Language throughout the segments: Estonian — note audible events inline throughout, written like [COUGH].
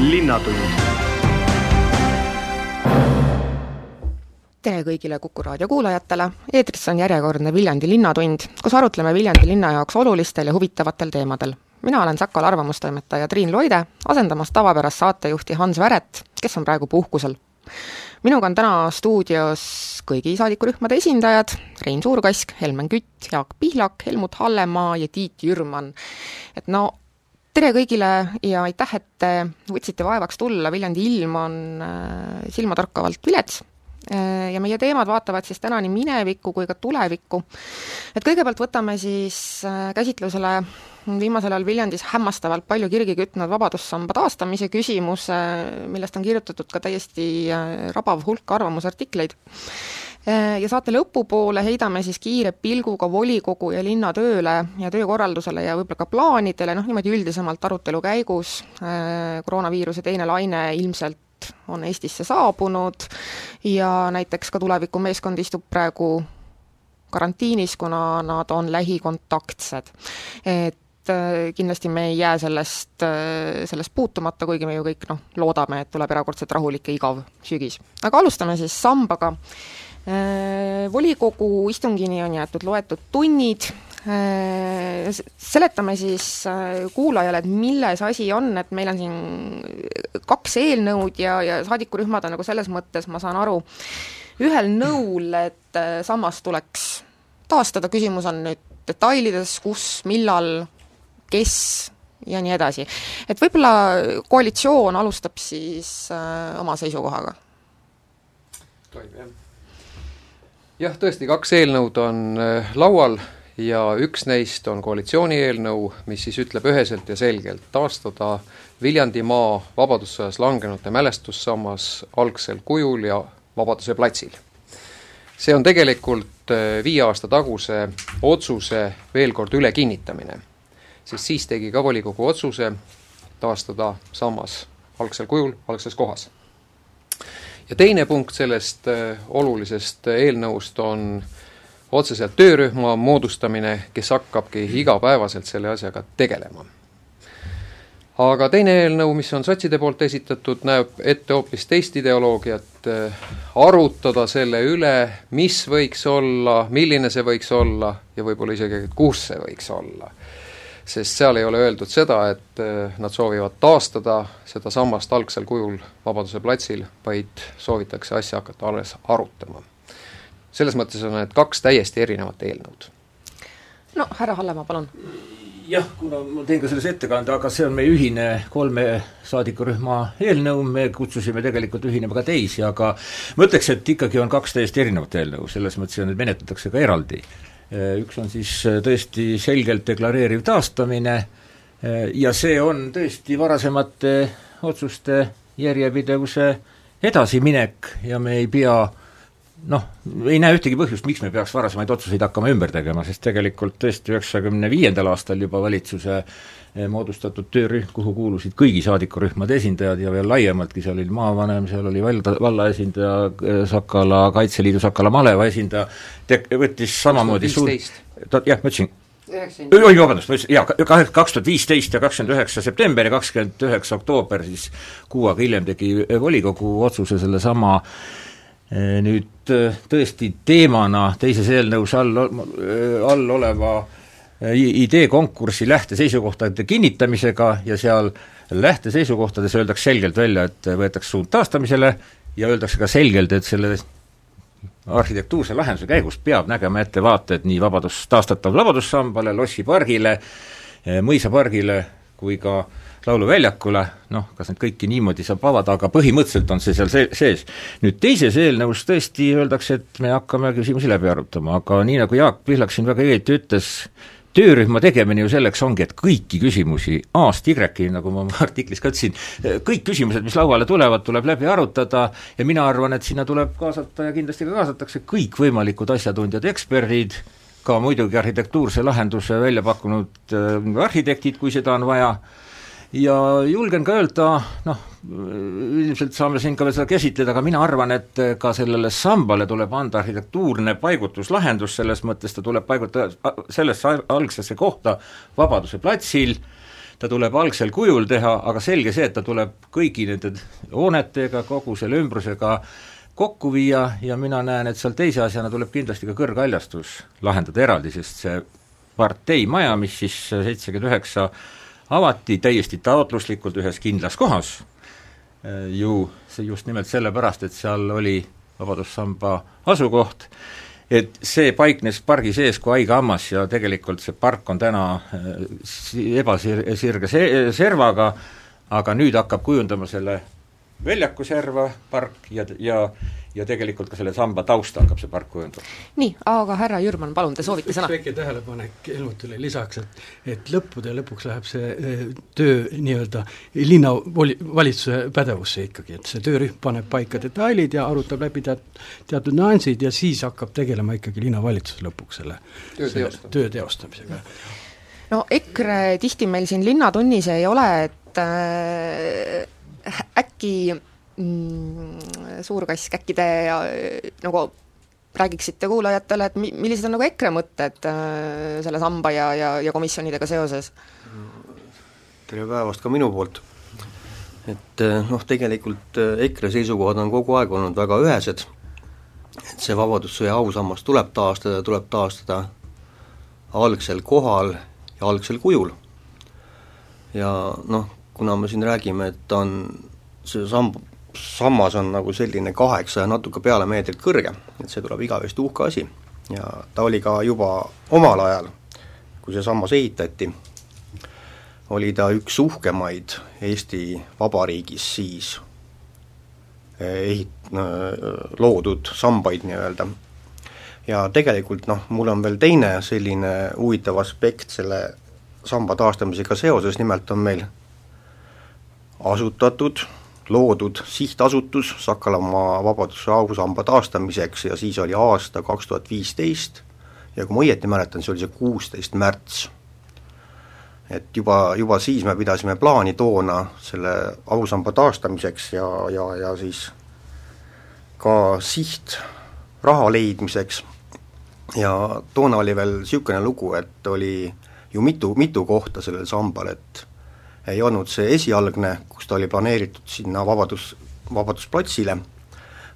linnatund tere kõigile Kuku raadio kuulajatele, eetris on järjekordne Viljandi Linnatund, kus arutleme Viljandi linna jaoks olulistel ja huvitavatel teemadel. mina olen Sakala arvamustoimetaja Triin Loide, asendamas tavapärast saatejuhti Hans Väret, kes on praegu puhkusel. minuga on täna stuudios kõigi saadikurühmade esindajad, Rein Suurkask, Helmen Kütt, Jaak Pihlak, Helmut Hallemaa ja Tiit Jürman. et no tere kõigile ja aitäh, et te võtsite vaevaks tulla, Viljandi ilm on äh, silmatorkavalt vilets Äh, ja meie teemad vaatavad siis täna nii minevikku kui ka tulevikku. et kõigepealt võtame siis äh, käsitlusele viimasel ajal Viljandis hämmastavalt palju kirgi kütnud Vabadussamba taastamise küsimuse, millest on kirjutatud ka täiesti äh, rabav hulk arvamusartikleid. Ja saate lõpupoole heidame siis kiire pilguga volikogu ja linna tööle ja töökorraldusele ja võib-olla ka plaanidele, noh niimoodi üldisemalt arutelu käigus, koroonaviiruse teine laine ilmselt on Eestisse saabunud ja näiteks ka tulevikumeeskond istub praegu karantiinis, kuna nad on lähikontaktsed. et äh, kindlasti me ei jää sellest, äh, sellest puutumata, kuigi me ju kõik noh, loodame, et tuleb erakordselt rahulik ja igav sügis. aga alustame siis sambaga. Äh, volikogu istungini on jäetud loetud tunnid, Äh, seletame siis äh, kuulajale, et milles asi on, et meil on siin kaks eelnõud ja, ja saadikurühmad on nagu selles mõttes, ma saan aru, ühel nõul, et sammas tuleks taastada, küsimus on nüüd detailides, kus, millal, kes ja nii edasi. et võib-olla koalitsioon alustab siis äh, oma seisukohaga? tohib, jah. Jah, tõesti, kaks eelnõud on äh, laual ja üks neist on koalitsiooni eelnõu, mis siis ütleb üheselt ja selgelt taastada Viljandimaa Vabadussõjas langenute mälestussammas algsel kujul ja Vabaduse platsil. see on tegelikult äh, viie aasta taguse otsuse veel kord üle kinnitamine, sest siis tegi ka volikogu otsuse taastada sammas algsel kujul, algses kohas. Ja teine punkt sellest äh, olulisest eelnõust on äh, otseselt töörühma moodustamine, kes hakkabki igapäevaselt selle asjaga tegelema. aga teine eelnõu, mis on sotside poolt esitatud, näeb ette hoopis teist ideoloogiat, arutada selle üle, mis võiks olla, milline see võiks olla ja võib-olla isegi, kus see võiks olla. Sest seal ei ole öeldud seda, et nad soovivad taastada seda sammast algsel kujul Vabaduse platsil, vaid soovitakse asja hakata alles arutama selles mõttes on need kaks täiesti erinevat eelnõud. no härra Hallemaa, palun. jah, kuna ma teen ka selles ettekande, aga see on meie ühine kolme saadikurühma eelnõu, me kutsusime tegelikult ühinema ka teisi, aga ma ütleks, et ikkagi on kaks täiesti erinevat eelnõu, selles mõttes, et need menetletakse ka eraldi. Üks on siis tõesti selgelt deklareeriv taastamine ja see on tõesti varasemate otsuste järjepidevuse edasiminek ja me ei pea noh, ei näe ühtegi põhjust, miks me peaks varasemaid otsuseid hakkama ümber tegema, sest tegelikult tõesti üheksakümne viiendal aastal juba valitsuse eh, moodustatud töörühm, kuhu kuulusid kõigi saadikurühmade esindajad ja veel laiemaltki, seal oli maavanem, seal oli valda, valla esindaja, eh, Sakala, Kaitseliidu Sakala maleva esindaja, te-, võttis samamoodi suur jah, ma ütlesin, oi, vabandust, ma ütlesin, jaa, kaks tuhat viisteist ja kakskümmend üheksa september ja kakskümmend üheksa oktoober siis kuu aega hiljem tegi volikogu otsuse sellesama Eh, nüüd eh, tõesti teemana teises eelnõus all, eh, all oleva ideekonkursi lähteseisukohtade kinnitamisega ja seal lähteseisukohtades öeldakse selgelt välja, et võetakse suund taastamisele ja öeldakse ka selgelt, et selle arhitektuurse lahenduse käigus peab nägema ette vaated nii vabadus, taastatav Vabadussambale, lossipargile, mõisapargile kui ka äh, Lauluväljakule, noh, kas neid kõiki niimoodi saab avada, aga põhimõtteliselt on see seal see, sees. nüüd teises eelnõus tõesti öeldakse, et me hakkame küsimusi läbi arutama, aga nii, nagu Jaak Pihlak siin väga õieti ütles, töörühma tegemine ju selleks ongi, et kõiki küsimusi A-st Y-ni, nagu ma oma [LAUGHS] artiklis ka ütlesin, kõik küsimused, mis lauale tulevad, tuleb läbi arutada ja mina arvan, et sinna tuleb kaasata ja kindlasti ka kaasatakse kõikvõimalikud asjatundjad, eksperdid, ka muidugi arhitektuurse lahenduse välja pakkunud äh, arhitektid, kui seda on vaja, ja julgen ka öelda, noh, ilmselt saame siin ka veel seda käsitleda, aga mina arvan, et ka sellele sambale tuleb anda arhitektuurne paigutuslahendus, selles mõttes ta tuleb paigutada sellesse algsesse kohta Vabaduse platsil, ta tuleb algsel kujul teha, aga selge see, et ta tuleb kõigi nende hoonetega, kogu selle ümbrusega kokku viia ja mina näen, et seal teise asjana tuleb kindlasti ka kõrghaljastus lahendada eraldi, sest see parteimaja, mis siis seitsekümmend üheksa avati täiesti taotluslikult ühes kindlas kohas, ju see just nimelt sellepärast, et seal oli Vabadussamba asukoht, et see paiknes pargi sees kui haige hammas ja tegelikult see park on täna äh, ebasirge se-, servaga, aga nüüd hakkab kujundama selle väljaku serva park ja, ja ja tegelikult ka selle samba tausta hakkab see park kujundama. nii, aga härra Jürman, palun, te soovite sõna? väike tähelepanek Helmutile lisaks, et et lõppude lõpuks läheb see töö nii-öelda linnavoli-, valitsuse pädevusse ikkagi, et see töörühm paneb paika detailid ja arutab läbi teat-, teatud nüansid ja siis hakkab tegelema ikkagi linnavalitsus lõpuks selle töö, selle töö teostamisega. no EKRE tihti meil siin Linnatunnis ei ole, et äh, äkki mm, suur kass, äkki te nagu räägiksite kuulajatele, et mi-, millised on nagu EKRE mõtted äh, selle samba ja, ja, ja komisjonidega seoses? tere päevast ka minu poolt. et äh, noh, tegelikult äh, EKRE seisukohad on kogu aeg olnud väga ühesed, et see Vabadussõja ausammas tuleb taastada, tuleb taastada algsel kohal ja algsel kujul. ja noh, kuna me siin räägime, et on see samb sammas on nagu selline kaheksa ja natuke peale meetrit kõrge, et see tuleb igavesti uhke asi. ja ta oli ka juba omal ajal, kui see sammas ehitati, oli ta üks uhkemaid Eesti Vabariigis siis eh, ehit-, loodud sambaid nii-öelda. ja tegelikult noh, mul on veel teine selline huvitav aspekt selle samba taastamisega seoses, nimelt on meil asutatud loodud sihtasutus Sakalamaa Vabaduse ausamba taastamiseks ja siis oli aasta kaks tuhat viisteist ja kui ma õieti mäletan, see oli see kuusteist märts. et juba, juba siis me pidasime plaani toona selle ausamba taastamiseks ja, ja, ja siis ka siht raha leidmiseks ja toona oli veel niisugune lugu, et oli ju mitu, mitu kohta sellel sambal, et ei olnud see esialgne, kus ta oli planeeritud sinna Vabadus, Vabadusplatsile,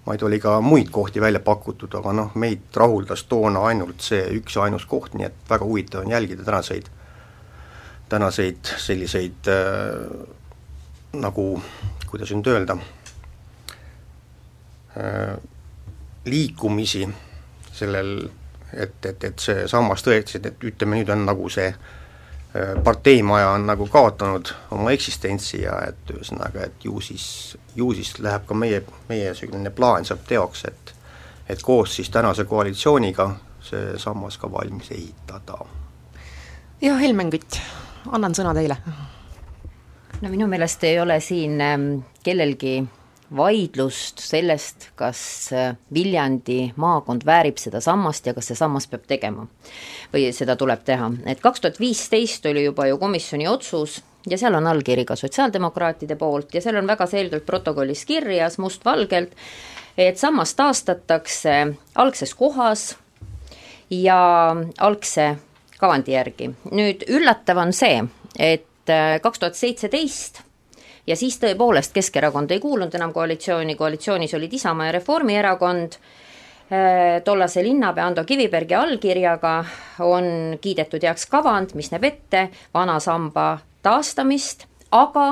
vaid oli ka muid kohti välja pakutud, aga noh, meid rahuldas toona ainult see üks ja ainus koht, nii et väga huvitav on jälgida tänaseid, tänaseid selliseid äh, nagu, kuidas nüüd öelda äh,, liikumisi sellel, et, et, et see sammas tõesti, et ütleme, nüüd on nagu see Äh, parteimaja on nagu kaotanud oma eksistentsi ja et ühesõnaga, et ju siis, ju siis läheb ka meie, meie selline plaan saab teoks, et et koos siis tänase koalitsiooniga see sammas ka valmis ehitada. ja Helmen Kütt, annan sõna teile. no minu meelest ei ole siin ähm, kellelgi vaidlust sellest, kas äh, Viljandi maakond väärib seda sammast ja kas see sammas peab tegema või seda tuleb teha, et kaks tuhat viisteist oli juba ju komisjoni otsus ja seal on allkiri ka sotsiaaldemokraatide poolt ja seal on väga selgelt protokollis kirjas mustvalgelt, et sammas taastatakse algses kohas ja algse kavandi järgi. nüüd üllatav on see, et äh, kaks tuhat seitseteist ja siis tõepoolest Keskerakond ei kuulunud enam koalitsiooni, koalitsioonis olid Isamaa ja Reformierakond, äh, tollase linnapea Ando Kivibergi allkirjaga on kiidetud heaks kavand, mis näeb ette vana samba taastamist, aga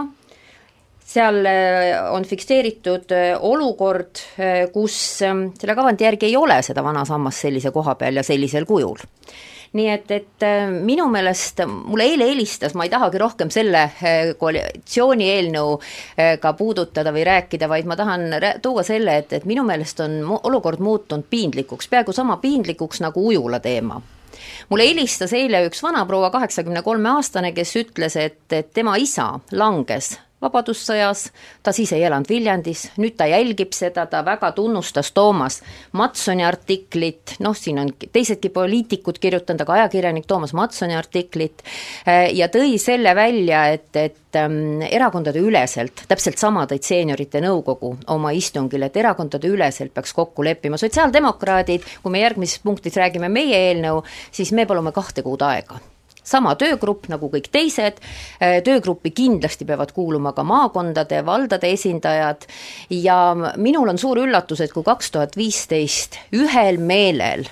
seal äh, on fikseeritud äh, olukord, kus selle kavandi järgi ei ole seda vana sammast sellise koha peal ja sellisel kujul nii et, et äh, minu meelest mulle eile helistas, ma ei tahagi rohkem selle äh, koalitsiooni eelnõuga puudutada või rääkida, vaid ma tahan tuua selle, et, et minu meelest on olukord muutunud piinlikuks, peaaegu sama piinlikuks nagu ujula teema. Mulle helistas eile üks vanaproua, kaheksakümne kolme aastane, kes ütles, et, et tema isa langes Vabadussõjas, ta siis ei elanud Viljandis, nüüd ta jälgib seda, ta väga tunnustas Toomas Matsoni artiklit, noh, siin on teisedki poliitikud kirjutanud, aga ajakirjanik Toomas Matsoni artiklit, eh, ja tõi selle välja, et, et ähm, erakondade üleselt, täpselt sama tõid seeniorite nõukogu oma istungil, et erakondade üleselt peaks kokku leppima, sotsiaaldemokraadid, kui me järgmises punktis räägime meie eelnõu, siis me palume kahte kuud aega sama töögrupp nagu kõik teised, töögruppi kindlasti peavad kuuluma ka maakondade, valdade esindajad ja minul on suur üllatus, et kui kaks tuhat viisteist ühel meelel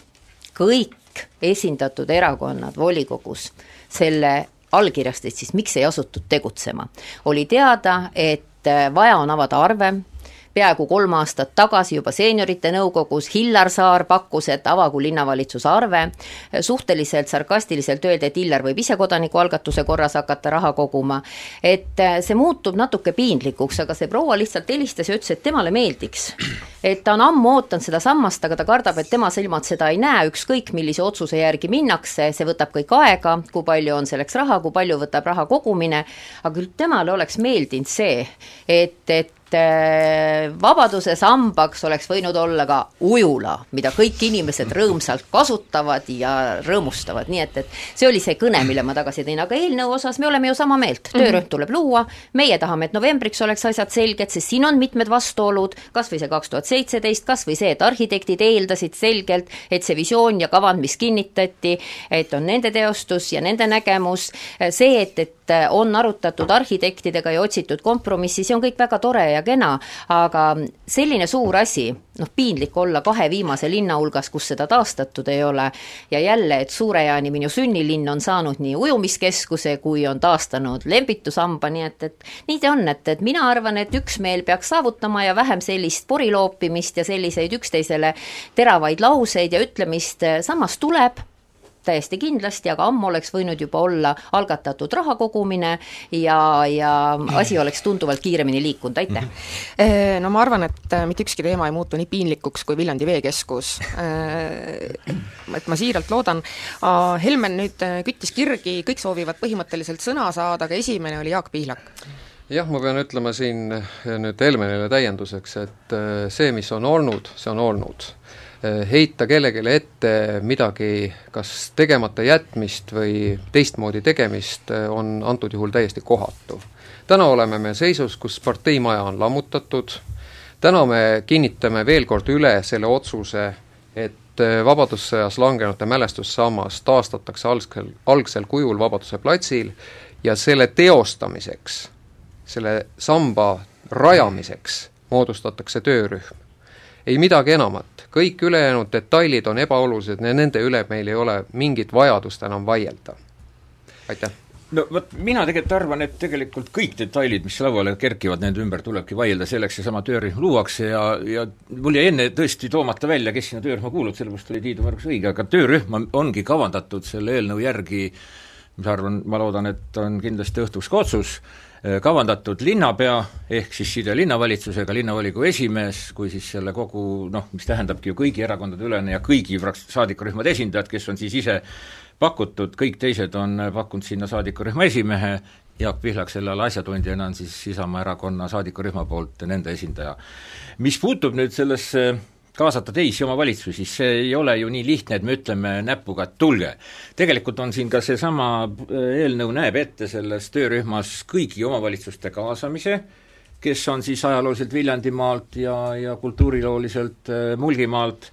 kõik esindatud erakonnad volikogus selle allkirjastasid, siis miks ei asutud tegutsema? oli teada, et vaja on avada arve, peaaegu kolm aastat tagasi juba seeniorite nõukogus Hillar Saar pakkus, et avagu linnavalitsuse arve, suhteliselt sarkastiliselt öeldi, et Hillar võib ise kodanikualgatuse korras hakata raha koguma, et see muutub natuke piinlikuks, aga see proua lihtsalt helistas ja ütles, et temale meeldiks. et ta on ammu ootanud seda sammast, aga ta kardab, et tema silmad seda ei näe, ükskõik millise otsuse järgi minnakse, see võtab kõik aega, kui palju on selleks raha, kui palju võtab raha kogumine, aga küll temale oleks meeldinud see, et, et et Vabaduse sambaks oleks võinud olla ka ujula, mida kõik inimesed rõõmsalt kasutavad ja rõõmustavad, nii et, et see oli see kõne, mille ma tagasi tõin, aga eelnõu osas me oleme ju sama meelt, töörühm mm -hmm. tuleb luua, meie tahame, et novembriks oleks asjad selged, sest siin on mitmed vastuolud, kas või see kaks tuhat seitseteist, kas või see, et arhitektid eeldasid selgelt, et see visioon ja kavand, mis kinnitati, et on nende teostus ja nende nägemus, see, et, et on arutatud arhitektidega ja otsitud kompromissi, see on kõik väga tore ja kena, aga selline suur asi, noh, piinlik olla kahe viimase linna hulgas, kus seda taastatud ei ole, ja jälle, et Suure-Jaani, minu sünnilinn, on saanud nii ujumiskeskuse, kui on taastanud lembitusamba, nii et, et nii ta on, et, et mina arvan, et üksmeel peaks saavutama ja vähem sellist poriloopimist ja selliseid üksteisele teravaid lauseid ja ütlemist, samas tuleb täiesti kindlasti, aga ammu oleks võinud juba olla algatatud raha kogumine ja, ja asi oleks tunduvalt kiiremini liikunud, aitäh! Eh, no ma arvan, et äh, mitte ükski teema ei muutu nii piinlikuks kui Viljandi Veekeskus. Eh, et ma siiralt loodan, Helmen nüüd äh, küttis kirgi, kõik soovivad põhimõtteliselt sõna saada, aga esimene oli Jaak Pihlak. Jah, ma pean ütlema siin nüüd Helmenile täienduseks, et äh, see, mis on olnud, see on olnud. Äh, heita kellelegi ette midagi kas tegemata jätmist või teistmoodi tegemist, äh, on antud juhul täiesti kohatu. täna oleme me seisus, kus parteimaja on lammutatud, täna me kinnitame veel kord üle selle otsuse, et äh, Vabadussõjas langenute mälestussammas taastatakse algsel, algsel kujul Vabaduse platsil ja selle teostamiseks, selle samba rajamiseks moodustatakse töörühm. Ei midagi enamat, kõik ülejäänud detailid on ebaolulised nende üle meil ei ole mingit vajadust enam vaielda. aitäh! no vot, mina tegelikult arvan, et tegelikult kõik detailid, mis lauale kerkivad, nende ümber tulebki vaielda, selleks seesama töörühm luuakse ja, ja mul jäi enne tõesti toomata välja, kes sinna töörühma kuulub, sellepärast oli Tiidu märgus õige, aga töörühm ongi kavandatud selle eelnõu järgi, ma arvan, ma loodan, et on kindlasti õhtuks ka otsus, kavandatud linnapea, ehk siis side linnavalitsusega, linnavolikogu esimees, kui siis selle kogu noh, mis tähendabki ju kõigi erakondade ülene ja kõigi fraks-, saadikurühmade esindajad, kes on siis ise pakutud, kõik teised on pakkunud sinna saadikurühma esimehe, Jaak Pihlak selle ala asjatundjana on siis Isamaa erakonna saadikurühma poolt nende esindaja. mis puutub nüüd sellesse kaasata teisi omavalitsusi, see ei ole ju nii lihtne, et me ütleme näpuga, et tulge. tegelikult on siin ka seesama äh, eelnõu näeb ette selles töörühmas kõigi omavalitsuste kaasamise, kes on siis ajalooliselt Viljandimaalt ja, ja kultuurilooliselt äh, Mulgimaalt,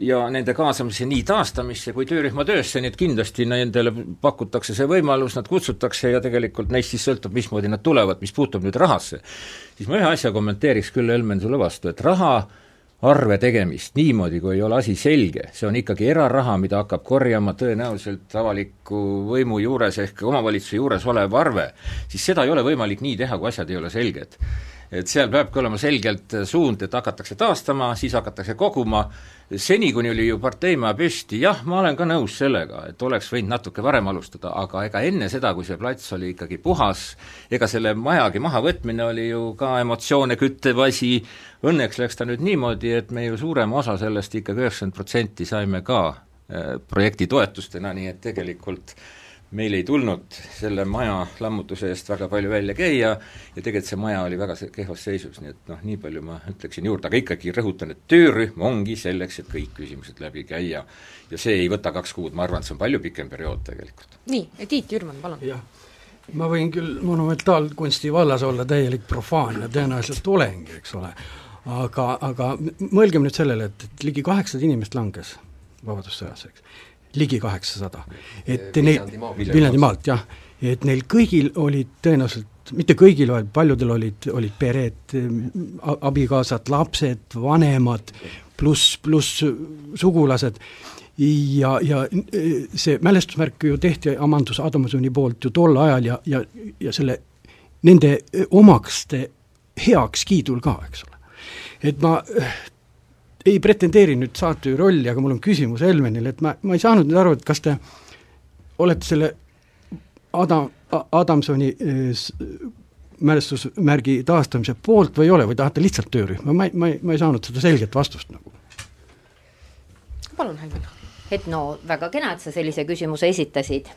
ja nende kaasamise nii taastamisse kui töörühma töösse, nii et kindlasti nendele pakutakse see võimalus, nad kutsutakse ja tegelikult neist siis sõltub, mismoodi nad tulevad, mis puutub nüüd rahasse. siis ma ühe asja kommenteeriks küll, Helmen, sulle vastu, et raha arve tegemist niimoodi, kui ei ole asi selge, see on ikkagi eraraha, mida hakkab korjama tõenäoliselt avaliku võimu juures ehk omavalitsuse juures olev arve, siis seda ei ole võimalik nii teha, kui asjad ei ole selged et seal peabki olema selgelt suund, et hakatakse taastama, siis hakatakse koguma, seni, kuni oli ju parteimaja püsti, jah, ma olen ka nõus sellega, et oleks võinud natuke varem alustada, aga ega enne seda, kui see plats oli ikkagi puhas, ega selle majagi mahavõtmine oli ju ka emotsioone küttev asi, õnneks läks ta nüüd niimoodi, et me ju suurema osa sellest ikkagi üheksakümmend protsenti saime ka äh, projekti toetustena, nii et tegelikult äh, meil ei tulnud selle maja lammutuse eest väga palju välja käia ja tegelikult see maja oli väga kehvas seisus, nii et noh, nii palju ma ütleksin juurde, aga ikkagi rõhutan, et töörühm ongi selleks, et kõik küsimused läbi käia. ja see ei võta kaks kuud, ma arvan, et see on palju pikem periood tegelikult. nii, Tiit Jürman, palun. jah, ma võin küll monumentaalkunsti vallas olla täielik profaan ja tõenäoliselt olengi, eks ole, aga, aga mõelgem nüüd sellele, et, et ligi kaheksasada inimest langes Vabadussõjas, eks ligi kaheksasada. et neil, Viljandimaalt jah, et neil kõigil olid tõenäoliselt, mitte kõigil, vaid paljudel olid, olid pered, abikaasad, lapsed, vanemad, pluss, pluss sugulased ja, ja see mälestusmärk ju tehti Amandus Adamsoni poolt ju tol ajal ja, ja, ja selle, nende omakste heakskiidul ka, eks ole. et ma ei pretendeeri nüüd saatejuhi rolli, aga mul on küsimus Helmenile, et ma, ma ei saanud nüüd aru, et kas te olete selle Adam, Adamsoni äh, mälestusmärgi taastamise poolt või ei ole või tahate lihtsalt töörühma, ma ei, ma ei, ma ei saanud seda selget vastust nagu. palun, Helmen et no väga kena, et sa sellise küsimuse esitasid.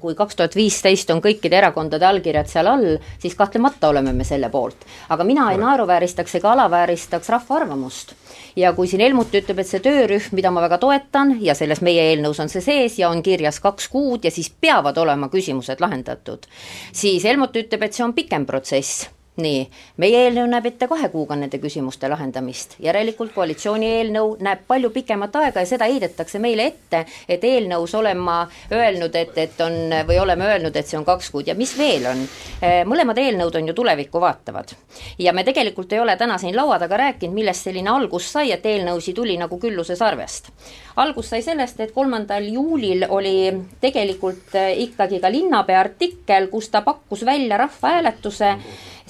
kui kaks tuhat viisteist on kõikide erakondade allkirjad seal all, siis kahtlemata oleme me selle poolt. aga mina ei naeruvääristaks ega alavääristaks rahva arvamust. Ja kui siin Helmut ütleb, et see töörühm, mida ma väga toetan ja selles meie eelnõus on see sees ja on kirjas kaks kuud ja siis peavad olema küsimused lahendatud, siis Helmut ütleb, et see on pikem protsess nii, meie eelnõu näeb ette kahe kuuga nende küsimuste lahendamist, järelikult koalitsiooni eelnõu näeb palju pikemat aega ja seda heidetakse meile ette, et eelnõus olen ma öelnud, et, et on või oleme öelnud, et see on kaks kuud ja mis veel on, eh, mõlemad eelnõud on ju tulevikku vaatavad. ja me tegelikult ei ole täna siin laua taga rääkinud, millest selline algus sai, et eelnõusid tuli nagu külluse sarvest. algus sai sellest, et kolmandal juulil oli tegelikult eh, ikkagi ka linnapea artikkel, kus ta pakkus välja rahvahääletuse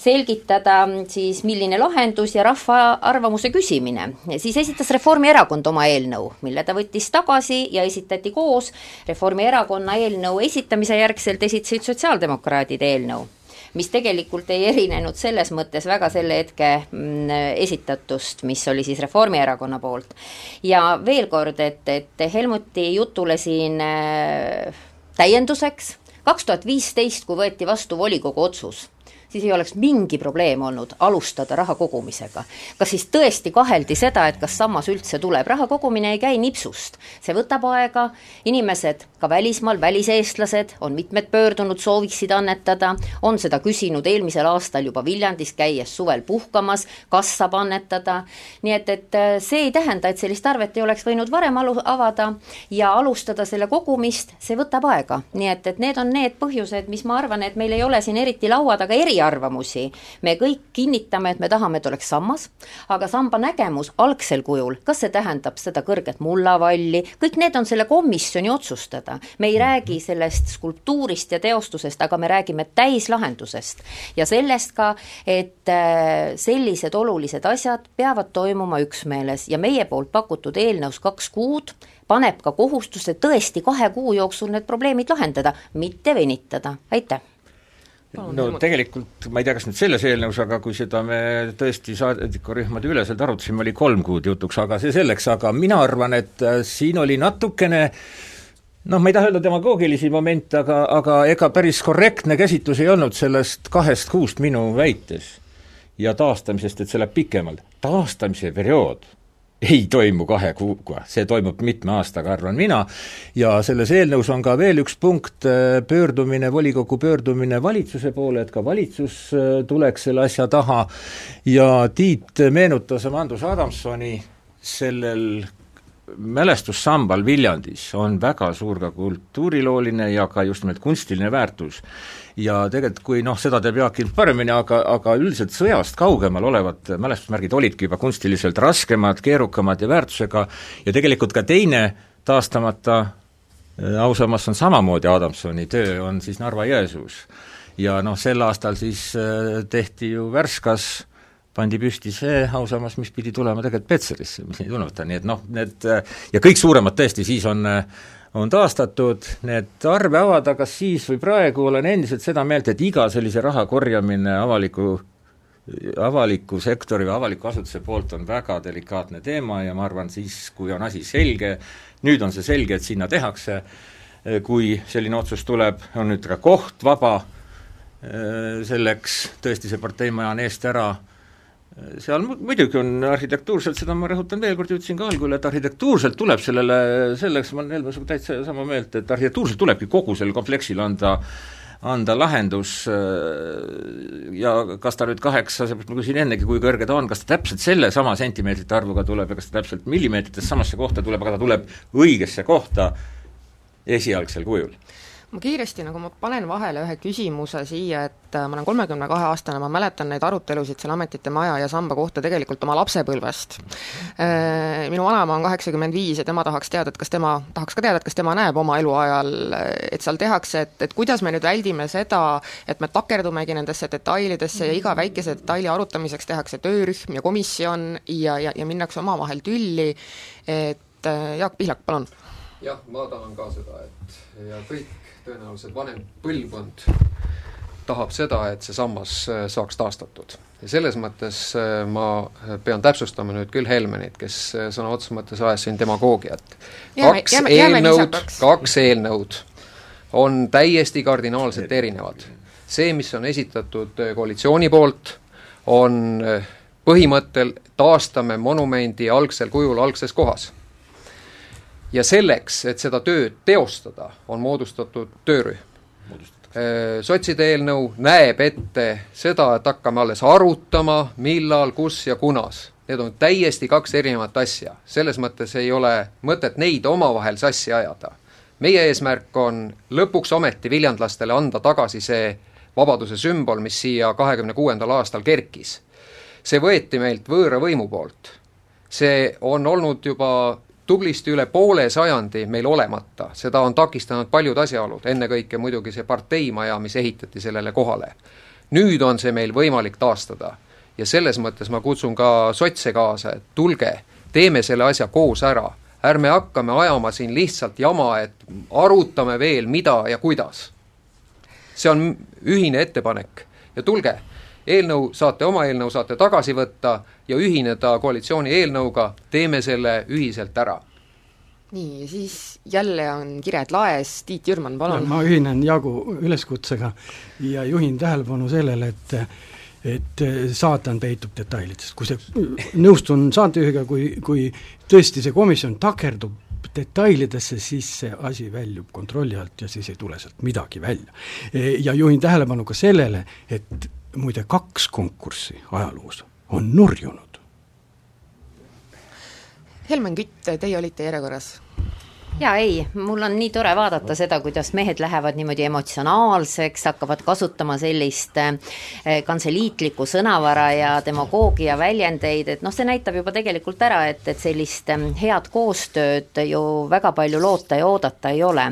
selgitada siis, milline lahendus ja rahva arvamuse küsimine. siis esitas Reformierakond oma eelnõu, mille ta võttis tagasi ja esitati koos. Reformierakonna eelnõu esitamise järgselt esitasid sotsiaaldemokraadid eelnõu mis tegelikult ei erinenud selles mõttes väga selle hetke mm, esitatust, mis oli siis Reformierakonna poolt. ja veel kord, et, et Helmuti jutule siin äh, täienduseks, kaks tuhat viisteist, kui võeti vastu volikogu otsus siis ei oleks mingi probleem olnud alustada raha kogumisega. kas siis tõesti kaheldi seda, et kas sammas üldse tuleb, raha kogumine ei käi nipsust, see võtab aega, inimesed ka välismaal, väliseestlased on mitmed pöördunud, sooviksid annetada, on seda küsinud eelmisel aastal juba Viljandis, käies suvel puhkamas, kas saab annetada, nii et, et äh, see ei tähenda, et sellist arvet ei oleks võinud varem alu-, avada ja alustada selle kogumist, see võtab aega, nii et, et need on need põhjused, mis ma arvan, et meil ei ole siin eriti laua taga eri eriarvamusi. me kõik kinnitame, et me tahame, et oleks sammas, aga samba nägemus algsel kujul, kas see tähendab seda kõrget mullavalli, kõik need on selle komisjoni otsustada. me ei räägi sellest skulptuurist ja teostusest, aga me räägime täislahendusest ja sellest ka, et äh, sellised olulised asjad peavad toimuma üksmeeles ja meie poolt pakutud eelnõus kaks kuud paneb ka kohustuse tõesti kahe kuu jooksul need probleemid lahendada, mitte venitada, aitäh! No tegelikult ma ei tea, kas nüüd selles eelnõus, aga kui seda me tõesti saadikurühmade üleselt arutasime, oli kolm kuud jutuks, aga see selleks, aga mina arvan, et äh, siin oli natukene noh, ma ei taha öelda demagoogilisi momente, aga, aga ega päris korrektne käsitlus ei olnud sellest kahest kuust minu väites ja taastamisest, et see läheb pikemalt. taastamise periood ei toimu kahe kuuga, see toimub mitme aastaga, arvan mina, ja selles eelnõus on ka veel üks punkt, äh, pöördumine, volikogu pöördumine valitsuse poole, et ka valitsus äh, tuleks selle asja taha. Ja Tiit meenutas Amandus Adamsoni sellel mälestussambal Viljandis. On väga suur ka kultuurilooline ja ka just nimelt kunstiline väärtus ja tegelikult kui noh, seda teab Jaak ilmselt paremini, aga, aga üldiselt sõjast kaugemal olevad mälestusmärgid olidki juba kunstiliselt raskemad, keerukamad ja väärtusega ja tegelikult ka teine taastamata äh, ausammas on samamoodi Adamsoni töö, on siis Narva-Jõesuus. ja noh, sel aastal siis äh, tehti ju Värskas pandi püsti see ausammas, mis pidi tulema tegelikult Petserisse, mis ei tulnud, nii et noh, need äh, ja kõik suuremad tõesti siis on äh, on taastatud, need arve avada kas siis või praegu, olen endiselt seda meelt, et iga sellise raha korjamine avaliku avaliku sektori või avaliku asutuse poolt on väga delikaatne teema ja ma arvan, siis kui on asi selge, nüüd on see selge, et sinna tehakse, kui selline otsus tuleb, on nüüd ka koht vaba, selleks tõesti see parteimaja on eest ära seal muidugi on arhitektuurselt, seda ma rõhutan veel kord, ütlesin ka algul, et arhitektuurselt tuleb sellele, selleks ma olen Helme sinuga täitsa sama meelt, et arhitektuurselt tulebki kogu sellele kompleksile anda anda lahendus ja kas ta nüüd kaheksa, ma küsin ennegi, kui kõrge ta on, kas ta täpselt sellesama sentimeetrite arvuga tuleb ja kas ta täpselt millimeetrites samasse kohta tuleb, aga ta tuleb õigesse kohta esialgsel kujul ma kiiresti nagu ma panen vahele ühe küsimuse siia, et äh, ma olen kolmekümne kahe aastane, ma mäletan neid arutelusid seal ametite maja ja samba kohta tegelikult oma lapsepõlvest. Äh, minu vanaema on kaheksakümmend viis ja tema tahaks teada, et kas tema, tahaks ka teada, et kas tema näeb oma eluajal, et seal tehakse, et, et kuidas me nüüd väldime seda, et me takerdumegi nendesse detailidesse ja iga väikese detaili arutamiseks tehakse töörühm ja komisjon ja, ja, ja minnakse omavahel tülli, et äh, Jaak Pihlak, palun. jah, ma tahan ka seda, et ja kõik tõenäoliselt vanem põlvkond tahab seda, et see sammas äh, saaks taastatud. ja selles mõttes äh, ma pean täpsustama nüüd küll Helmenit, kes äh, sõna otseses mõttes ajas siin demagoogiat. kaks jääme, eelnõud, kaks eelnõud on täiesti kardinaalselt erinevad. see, mis on esitatud koalitsiooni poolt, on põhimõttel taastame monumendi algsel kujul algses kohas ja selleks, et seda tööd teostada, on moodustatud töörühm. Äh, sotside eelnõu näeb ette seda, et hakkame alles arutama, millal, kus ja kunas. Need on täiesti kaks erinevat asja, selles mõttes ei ole mõtet neid omavahel sassi ajada. meie eesmärk on lõpuks ometi viljandlastele anda tagasi see vabaduse sümbol, mis siia kahekümne kuuendal aastal kerkis. see võeti meilt võõra võimu poolt. see on olnud juba tublisti üle poole sajandi meil olemata, seda on takistanud paljud asjaolud, ennekõike muidugi see parteimaja, mis ehitati sellele kohale. nüüd on see meil võimalik taastada ja selles mõttes ma kutsun ka sotse kaasa, et tulge, teeme selle asja koos ära, ärme hakkame ajama siin lihtsalt jama, et arutame veel, mida ja kuidas. see on ühine ettepanek ja tulge, eelnõu saate, oma eelnõu saate tagasi võtta ja ühineda koalitsiooni eelnõuga, teeme selle ühiselt ära. nii, siis jälle on kired laes, Tiit Jürman, palun. ma ühinen Jaagu üleskutsega ja juhin tähelepanu sellele, et et saatan peitub detailides, kui see, nõustun saatejuhiga, kui, kui tõesti see komisjon takerdub detailidesse, siis see asi väljub kontrolli alt ja siis ei tule sealt midagi välja. ja juhin tähelepanu ka sellele, et muide kaks konkurssi ajaloos on nurjunud. Helmen Kütt, teie olite järjekorras jaa, ei, mul on nii tore vaadata seda, kuidas mehed lähevad niimoodi emotsionaalseks, hakkavad kasutama sellist eh, kantseliitlikku sõnavara ja demagoogia väljendeid, et noh, see näitab juba tegelikult ära, et, et sellist eh, head koostööd ju väga palju loota ja oodata ei ole.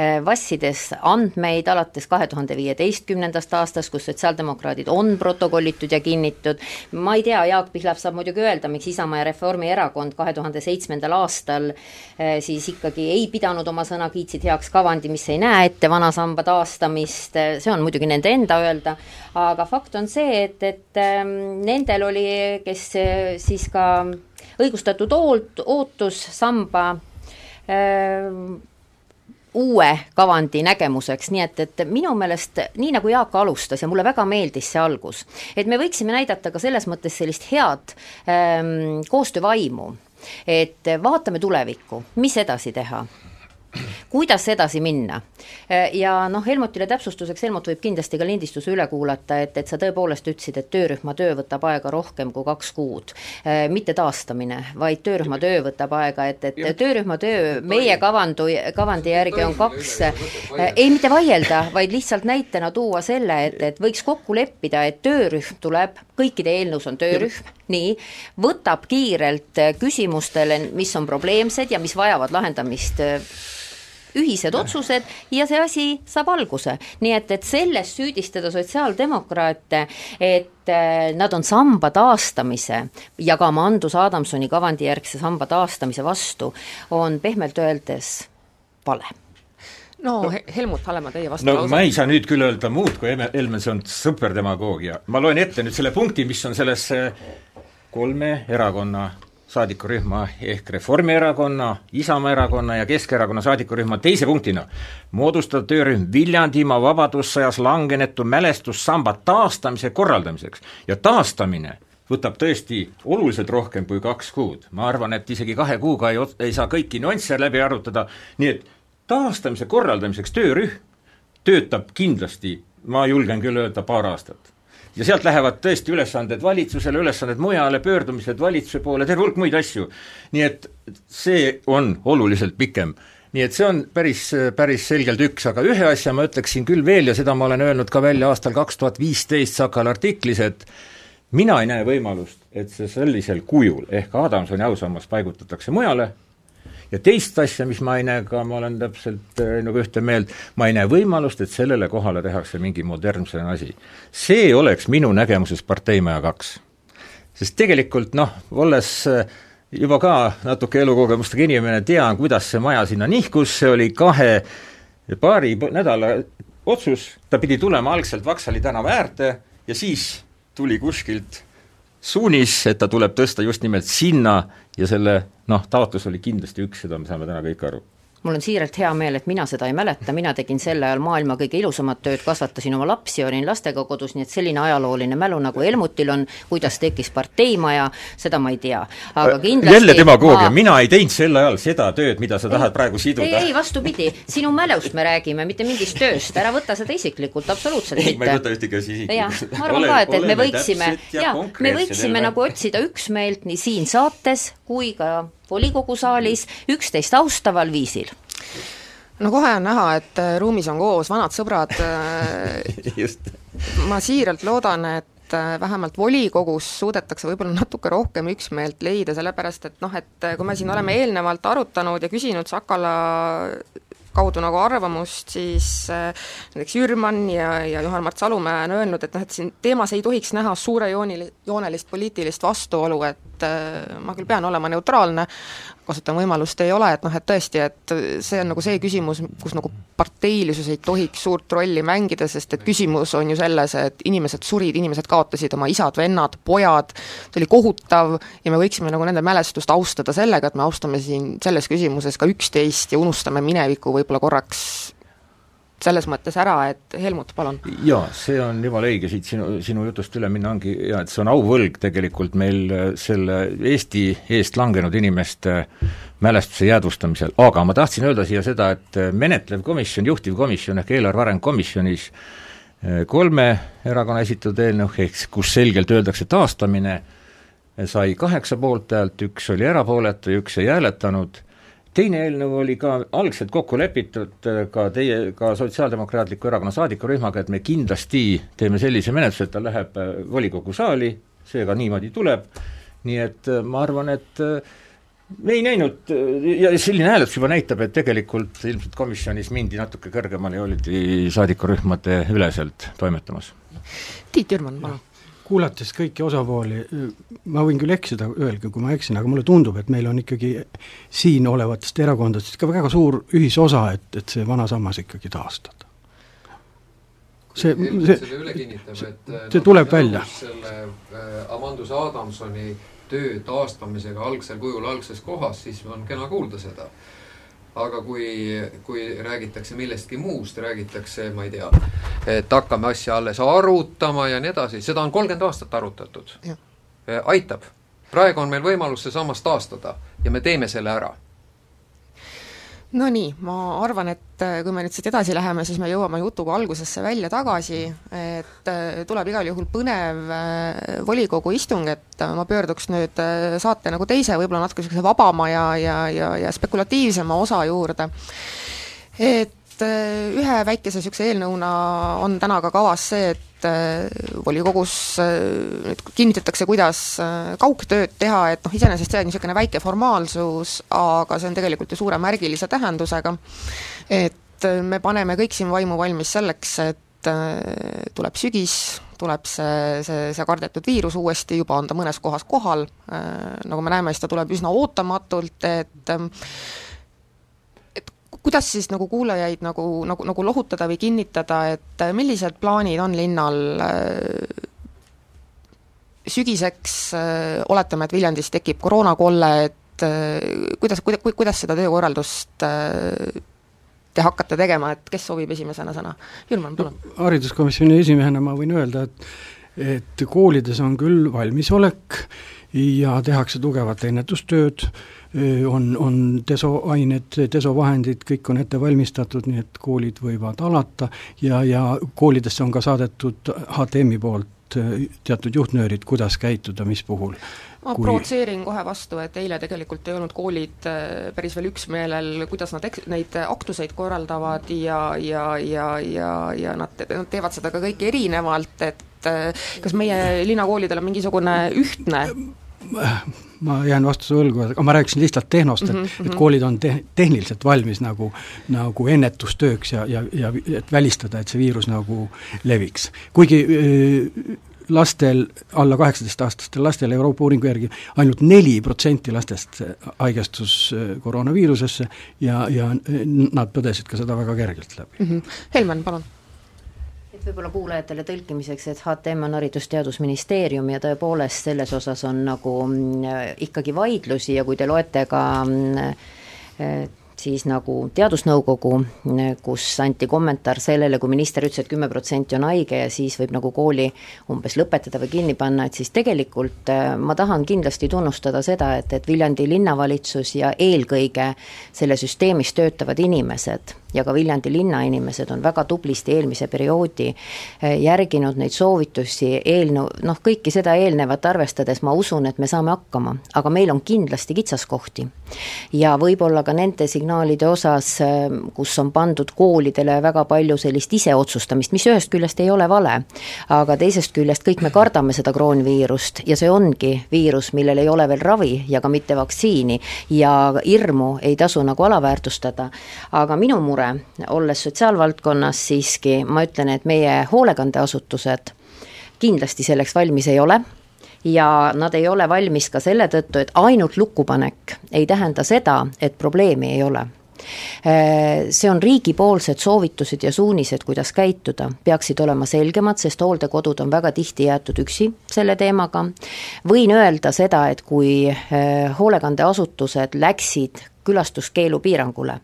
Eh, vassides andmeid alates kahe tuhande viieteistkümnendast aastast, kus sotsiaaldemokraadid on protokollitud ja kinnitud, ma ei tea, Jaak Pihlap saab muidugi öelda, miks Isamaa ja Reformierakond kahe tuhande seitsmendal aastal siis ikkagi ei pidanud oma sõna, kiitsid heaks kavandi, mis ei näe ette vana samba taastamist, see on muidugi nende enda öelda, aga fakt on see, et, et ähm, nendel oli, kes äh, siis ka õigustatud oolt, ootus samba öö, ähm, uue kavandi nägemuseks, nii et, et minu meelest, nii nagu Jaak alustas ja mulle väga meeldis see algus, et me võiksime näidata ka selles mõttes sellist head ähm, koostöövaimu et vaatame tulevikku, mis edasi teha? Kuidas edasi minna? ja noh, Helmutile täpsustuseks, Helmut võib kindlasti ka lindistuse üle kuulata, et, et sa tõepoolest ütlesid, et töörühma töö võtab aega rohkem kui kaks kuud. mitte taastamine, vaid töörühma töö võtab aega, et, et töörühma töö meie kavandu, kavandi järgi on kaks, ei mitte vaielda, vaid lihtsalt näitena tuua selle, et, et võiks kokku leppida, et töörühm tuleb, kõikide eelnõus on töörühm, nii, võtab kiirelt küsimustele, mis on probleemsed ja mis vajavad lahendamist ühised otsused ja see asi saab alguse. nii et, et selles süüdistada sotsiaaldemokraate, et äh, nad on samba taastamise ja ka Mandus Adamsoni kavandijärgse samba taastamise vastu, on pehmelt öeldes vale no, no Helmut Hallemaa, teie vastu no lausa. ma ei saa nüüd küll öelda muud, kui Helmen, see on super demagoogia. ma loen ette nüüd selle punkti, mis on selles kolme erakonna saadikurühma ehk Reformierakonna, Isamaa erakonna ja Keskerakonna saadikurühma teise punktina. moodustada töörühm Viljandimaa vabadussõjas langenetu mälestussamba taastamise korraldamiseks. ja taastamine võtab tõesti oluliselt rohkem kui kaks kuud. ma arvan, et isegi kahe kuuga ei, ei saa kõiki nüansse läbi arutada, nii et taastamise korraldamiseks töörühm töötab kindlasti, ma julgen küll öelda, paar aastat ja sealt lähevad tõesti ülesanded valitsusele, ülesanded mujale, pöördumised valitsuse poole, terve hulk muid asju. nii et see on oluliselt pikem nii et see on päris, päris selgelt üks, aga ühe asja ma ütleksin küll veel ja seda ma olen öelnud ka välja aastal kaks tuhat viisteist Sakal artiklis, et mina ei näe võimalust, et see sellisel kujul ehk Adamsoni ausammas paigutatakse mujale, ja teist asja, mis ma ei näe ka, ma olen täpselt äh, nagu ühte meelt, ma ei näe võimalust, et sellele kohale tehakse mingi modernsem asi. see oleks minu nägemuses parteimaja kaks. sest tegelikult noh, olles äh, juba ka natuke elukogemustega inimene, tean, kuidas see maja sinna nihkus, see oli kahe, paari nädala otsus, ta pidi tulema algselt Vaksali tänava äärde ja siis tuli kuskilt suunis, et ta tuleb tõsta just nimelt sinna ja selle noh, taotlus oli kindlasti üks, seda me saame täna kõik aru mul on siiralt hea meel, et mina seda ei mäleta, mina tegin sel ajal maailma kõige ilusamat tööd, kasvatasin oma lapsi, olin lastega kodus, nii et selline ajalooline mälu, nagu Helmutil on, kuidas tekkis parteimaja, seda ma ei tea. aga äh, kindlasti jälle demagoogia ma..., mina ei teinud sel ajal seda tööd, mida sa tahad ei, praegu siduda. ei, ei vastupidi, sinu mälust me räägime, mitte mingist tööst, ära võta seda isiklikult, absoluutselt ei, mitte. ma ei võta ühtegi asi isiklikult. ma arvan ka, et, et me võiksime, jaa, me võiksime nagu otsida üksmeelt nii siin saates kui ka volikogu saalis üksteist austaval viisil. No kohe on näha, et äh, ruumis on koos vanad sõbrad äh, [LAUGHS] ma siiralt loodan, et äh, vähemalt volikogus suudetakse võib-olla natuke rohkem üksmeelt leida, sellepärast et noh, et kui me siin oleme eelnevalt arutanud ja küsinud Sakala kaudu nagu arvamust, siis näiteks Jürman ja, ja Juhan-Mart Salumäe on öelnud, et noh, et siin teemas ei tohiks näha suurejoonil-, joonelist poliitilist vastuolu, et ma küll pean olema neutraalne, kasutan võimalust, ei ole, et noh, et tõesti, et see on nagu see küsimus, kus nagu parteilisus ei tohiks suurt rolli mängida, sest et küsimus on ju selles, et inimesed surid, inimesed kaotasid oma isad, vennad, pojad, see oli kohutav ja me võiksime nagu nende mälestust austada sellega, et me austame siin selles küsimuses ka üksteist ja unustame mineviku võib-olla korraks selles mõttes ära, et Helmut, palun. jaa, see on jumala õige, siit sinu, sinu jutust üle minna ongi jaa, et see on auvõlg tegelikult meil äh, selle Eesti eest langenud inimeste mälestuse jäädvustamisel, aga ma tahtsin öelda siia seda, et äh, menetlev komisjon, juhtivkomisjon ehk eelarve arengukomisjonis äh, kolme erakonna esitatud eelnõu, ehk kus selgelt öeldakse taastamine, sai kaheksa poolthäält, üks oli erapooletu ja üks ei hääletanud teine eelnõu oli ka algselt kokku lepitud äh, ka teie, ka Sotsiaaldemokraatliku Erakonna saadikurühmaga, et me kindlasti teeme sellise menetluse, et ta läheb äh, volikogu saali, seega niimoodi tuleb, nii et äh, ma arvan, et me ei näinud ja selline hääletus juba näitab, et tegelikult ilmselt komisjonis mindi natuke kõrgemale ja oldi saadikurühmade üleselt toimetamas. Tiit Jürman, palun kuulates kõiki osapooli, ma võin küll eksida, öelge, kui ma eksin, aga mulle tundub, et meil on ikkagi siin olevatest erakondadest ka väga suur ühisosa, et, et see vana sammas ikkagi taastada. see, see, kinnitab, et see noh, tuleb välja. selle äh, Amandus Adamsoni töö taastamisega algsel kujul, algses kohas, siis on kena kuulda seda aga kui, kui räägitakse millestki muust, räägitakse, ma ei tea, et hakkame asja alles arutama ja nii edasi, seda on kolmkümmend aastat arutatud. aitab. praegu on meil võimalus see sammas taastada ja me teeme selle ära no nii, ma arvan, et äh, kui me nüüd siit edasi läheme, siis me jõuame jutuga algusesse välja tagasi, et äh, tuleb igal juhul põnev äh, volikogu istung, et ma pöörduks nüüd saate nagu teise, võib-olla natuke niisuguse vabama ja, ja, ja, ja spekulatiivsema osa juurde. et ühe väikese niisuguse eelnõuna on täna ka kavas see, et et äh, volikogus äh, nüüd kinnitatakse, kuidas äh, kaugtööd teha, et noh, iseenesest see on niisugune väike formaalsus, aga see on tegelikult ju suure märgilise tähendusega, et me paneme kõik siin vaimu valmis selleks, et tuleb sügis, tuleb see, see, see kardetud viirus uuesti, juba on ta mõnes kohas kohal, nagu me näeme, siis ta tuleb üsna ootamatult, et kuidas siis nagu kuulajaid nagu, nagu, nagu lohutada või kinnitada, et äh, millised plaanid on linnal äh, sügiseks, äh, oletame, et Viljandis tekib koroonakolle, et kuidas, kuidas, kuidas seda töökorraldust te hakkate tegema, et kes soovib esimesena sõna? Jürman, palun no,. hariduskomisjoni esimehena ma võin öelda, et et koolides on küll valmisolek ja tehakse tugevat ennetustööd, on, on desoained, desovahendid, kõik on ette valmistatud, nii et koolid võivad alata ja, ja koolidesse on ka saadetud HTM-i poolt teatud, juhtnöörid, kuidas käituda, mis puhul. ma kui... provotseerin kohe vastu, et eile tegelikult ei olnud koolid päris veel üksmeelel, kuidas nad eks-, neid aktuseid korraldavad ja, ja, ja, ja, ja nad, nad teevad seda ka kõik erinevalt, et kas meie linnakoolidel on mingisugune ühtne ma jään vastuse võlgu, aga ma rääkisin lihtsalt tehnost, et mm, -hmm. et mhm. koolid on te-, tehniliselt valmis nagu, nagu ennetustööks ja, ja, ja et välistada, et see viirus nagu leviks. kuigi äh, lastel, alla kaheksateistaastastel lastel Euroopa uuringu järgi ainult neli protsenti lastest haigestus äh, koroonaviirusesse ja, ja nad põdesid ka seda väga kergelt läbi mm. -hmm. Helmen, palun võib-olla kuulajatele tõlkimiseks, et HTM on Haridus-Teadusministeerium ja tõepoolest selles osas on nagu mm, ikkagi vaidlusi ja kui te loete ka mm, siis nagu Teadusnõukogu, kus anti kommentaar sellele, kui minister ütles, et kümme protsenti on haige ja siis võib nagu kooli umbes lõpetada või kinni panna, et siis tegelikult äh, ma tahan kindlasti tunnustada seda, et, et Viljandi linnavalitsus ja eelkõige selle süsteemis töötavad inimesed ja ka Viljandi linna inimesed on väga tublisti eelmise perioodi eh, järginud neid soovitusi, eelnõu, noh, kõike seda eelnevat arvestades ma usun, et me saame hakkama, aga meil on kindlasti kitsaskohti. ja võib-olla ka nende signaalide osas, eh, kus on pandud koolidele väga palju sellist iseotsustamist, mis ühest küljest ei ole vale, aga teisest küljest kõik me kardame seda kroonviirust ja see ongi viirus, millel ei ole veel ravi ja ka mitte vaktsiini ja hirmu ei tasu nagu alaväärtustada, aga minu mure mure, olles sotsiaalvaldkonnas siiski, ma ütlen, et meie hoolekandeasutused kindlasti selleks valmis ei ole ja nad ei ole valmis ka selle tõttu, et ainult lukkupanek ei tähenda seda, et probleemi ei ole see on riigipoolsed soovitused ja suunised, kuidas käituda, peaksid olema selgemad, sest hooldekodud on väga tihti jäetud üksi selle teemaga. võin öelda seda, et kui hoolekandeasutused läksid külastuskeelu piirangule,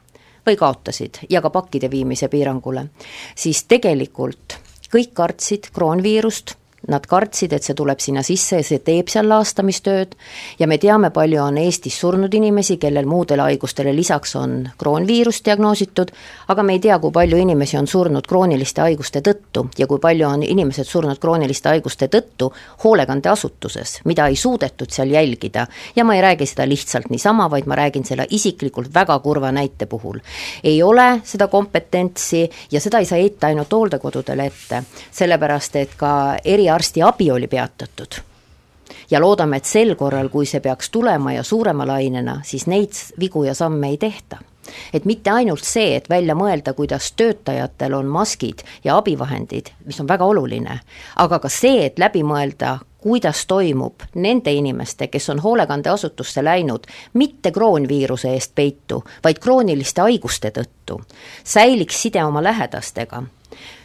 või kaotasid ja ka pakkide viimise piirangule, siis tegelikult kõik kartsid kroonviirust Nad kartsid, et see tuleb sinna sisse ja see teeb seal laastamistööd ja me teame, palju on Eestis surnud inimesi, kellel muudele haigustele lisaks on kroonviirus diagnoositud, aga me ei tea, kui palju inimesi on surnud krooniliste haiguste tõttu ja kui palju on inimesed surnud krooniliste haiguste tõttu hoolekandeasutuses, mida ei suudetud seal jälgida. ja ma ei räägi seda lihtsalt niisama, vaid ma räägin selle isiklikult väga kurva näite puhul. ei ole seda kompetentsi ja seda ei saa heita ainult hooldekodudele ette, sellepärast et ka eriarstid arstiabi oli peatatud. ja loodame, et sel korral, kui see peaks tulema ja suurema lainena, siis neid vigu ja samme ei tehta. Et mitte ainult see, et välja mõelda, kuidas töötajatel on maskid ja abivahendid, mis on väga oluline, aga ka see, et läbi mõelda, kuidas toimub nende inimeste, kes on hoolekandeasutusse läinud, mitte kroonviiruse eest peitu, vaid krooniliste haiguste tõttu, säiliks side oma lähedastega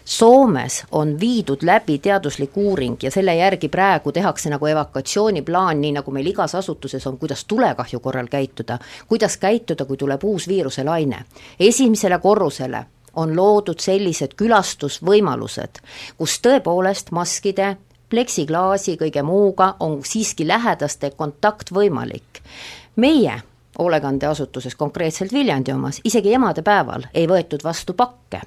Soomes on viidud läbi teaduslik uuring ja selle järgi praegu tehakse nagu evakuatsiooniplaan, nii nagu meil igas asutuses on, kuidas tulekahju korral käituda, kuidas käituda, kui tuleb uus viiruselaine. esimesele korrusele on loodud sellised külastusvõimalused, kus tõepoolest maskide, pleksiklaasi, kõige muuga on siiski lähedaste kontakt võimalik. meie hoolekandeasutuses, konkreetselt Viljandi omas, isegi emadepäeval ei võetud vastu pakke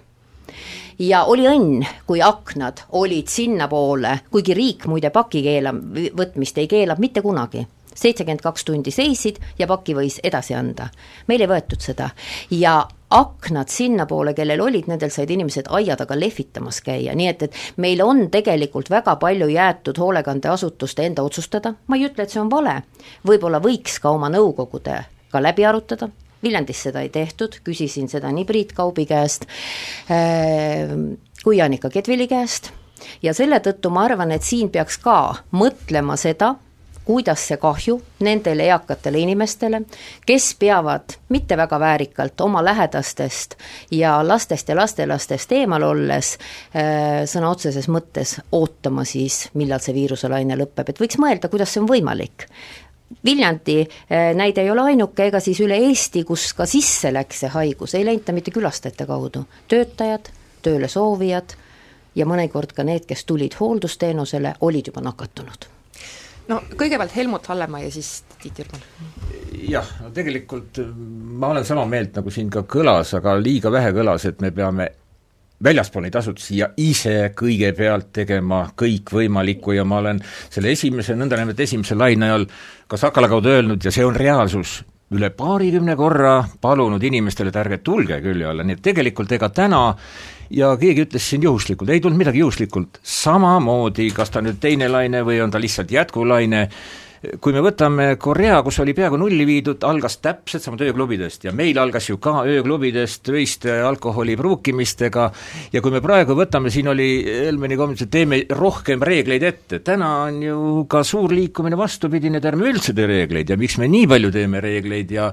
ja oli õnn, kui aknad olid sinnapoole, kuigi riik muide paki keela-, võtmist ei keela mitte kunagi. seitsekümmend kaks tundi seisid ja paki võis edasi anda. meil ei võetud seda. Ja aknad sinnapoole, kellel olid, nendel said inimesed aia taga lehvitamas käia, nii et, et meil on tegelikult väga palju jäetud hoolekandeasutuste enda otsustada, ma ei ütle, et see on vale, võib-olla võiks ka oma nõukogudega läbi arutada, Viljandis seda ei tehtud, küsisin seda nii Priit Kaubi käest äh, kui Annika Kedvili käest ja selle tõttu ma arvan, et siin peaks ka mõtlema seda, kuidas see kahju nendele eakatele inimestele, kes peavad mitte väga väärikalt oma lähedastest ja lastest ja lastelastest eemal olles äh, sõna otseses mõttes ootama siis, millal see viiruselaine lõpeb, et võiks mõelda, kuidas see on võimalik. Viljandi eh, näide ei ole ainuke, ega siis üle Eesti, kus ka sisse läks see haigus, ei läinud ta mitte külastajate kaudu, töötajad, tööle soovijad ja mõnikord ka need, kes tulid hooldusteenusele, olid juba nakatunud no kõigepealt Helmut Hallemaa ja siis Tiit Jürgen. jah, no tegelikult ma olen sama meelt, nagu siin ka kõlas, aga liiga vähe kõlas, et me peame väljaspool neid asutusi ja ise kõigepealt tegema kõikvõimalikku ja ma olen selle esimese, nõndanimetatud esimese laine ajal ka Sakala kaudu öelnud ja see on reaalsus, üle paarikümne korra palunud inimestele, et ärge tulge külje alla, nii et tegelikult ega täna ja keegi ütles siin juhuslikult, ei tulnud midagi juhuslikult, samamoodi, kas ta nüüd teine laine või on ta lihtsalt jätkulaine, kui me võtame Korea, kus oli peaaegu nulli viidud, algas täpselt sama ööklubidest ja meil algas ju ka ööklubidest öiste alkoholi pruukimistega. Ja kui me praegu võtame, siin oli Helmeni et teeme rohkem reegleid ette, täna on ju ka suur liikumine vastupidine, et ärme üldse tee reegleid. Ja miks me nii palju teeme reegleid? Ja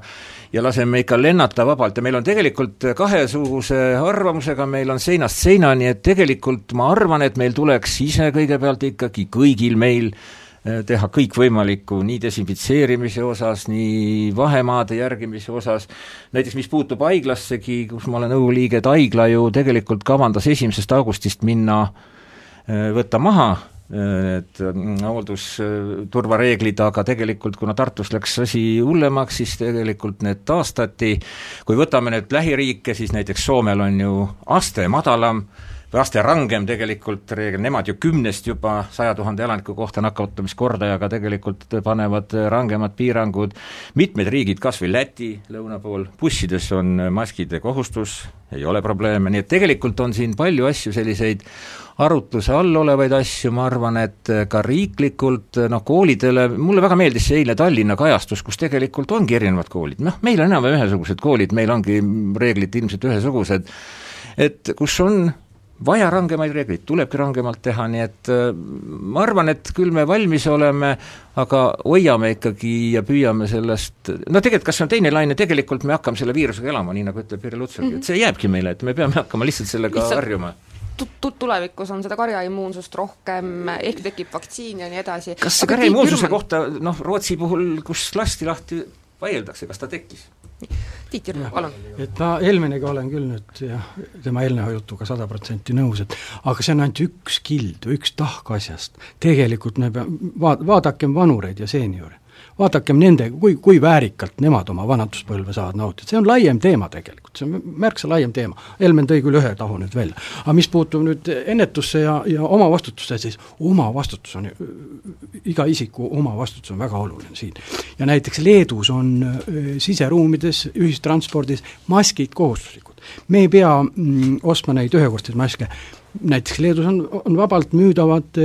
ja laseme ikka lennata vabalt. Ja meil on tegelikult kahesuguse arvamusega, meil on seinast seinani, et tegelikult ma arvan, et meil tuleks ise kõigepealt ikkagi kõigil meil teha kõikvõimalikku nii desinfitseerimise osas, nii vahemaade järgimise osas, näiteks mis puutub haiglassegi, kus ma olen nõukogu liige, et haigla ju tegelikult kavandas esimesest augustist minna, äh, võtta maha et mm, hooldusturvareeglid, aga tegelikult kuna Tartus läks asi hullemaks, siis tegelikult need taastati, kui võtame nüüd lähiriike, siis näiteks Soomel on ju aste madalam, aste rangem tegelikult reegel, nemad ju kümnest juba saja tuhande elaniku kohta nakatumiskordajaga tegelikult panevad rangemad piirangud, mitmed riigid, kas või Läti lõuna pool, bussides on maskide kohustus, ei ole probleeme, nii et tegelikult on siin palju asju selliseid arutluse all olevaid asju, ma arvan, et ka riiklikult noh, koolidele, mulle väga meeldis see eile Tallinna kajastus, kus tegelikult ongi erinevad koolid, noh, meil on enam-vähem ühesugused koolid, meil ongi reeglid ilmselt ühesugused, et kus on vaja rangemaid reegleid, tulebki rangemalt teha, nii et äh, ma arvan, et küll me valmis oleme, aga hoiame ikkagi ja püüame sellest, no tegelikult kas see on teine laine, tegelikult me hakkame selle viirusega elama, nii nagu ütleb Irja Lutsar mm, -hmm. et see jääbki meile, et me peame hakkama lihtsalt sellega lihtsalt harjuma tulevikus on seda karjaimmuunsust rohkem, ehk tekib vaktsiin ja nii edasi. kas see karjaimmuunsuse kohta, noh, Rootsi puhul, kus lasti lahti, vaieldakse, kas ta tekkis? Tiit Jürg, palun. et ma Helmeniga olen küll nüüd jah, tema eelneva jutuga sada protsenti nõus, et aga see on ainult üks kild või üks tahk asjast. tegelikult me peame, vaat-, vaadakem vanureid ja seeniore vaadakem nende, kui, kui väärikalt nemad oma vanaduspõlve saavad nautida, see on laiem teema tegelikult, see on märksa laiem teema. Helmen tõi küll ühe tahu nüüd välja. aga mis puutub nüüd ennetusse ja, ja omavastutusse, siis omavastutus on, iga isiku omavastutus on väga oluline siin. ja näiteks Leedus on siseruumides, ühistranspordis maskid kohustuslikud. me ei pea mm, ostma neid ühekordseid maske, näiteks Leedus on, on vabalt müüdavad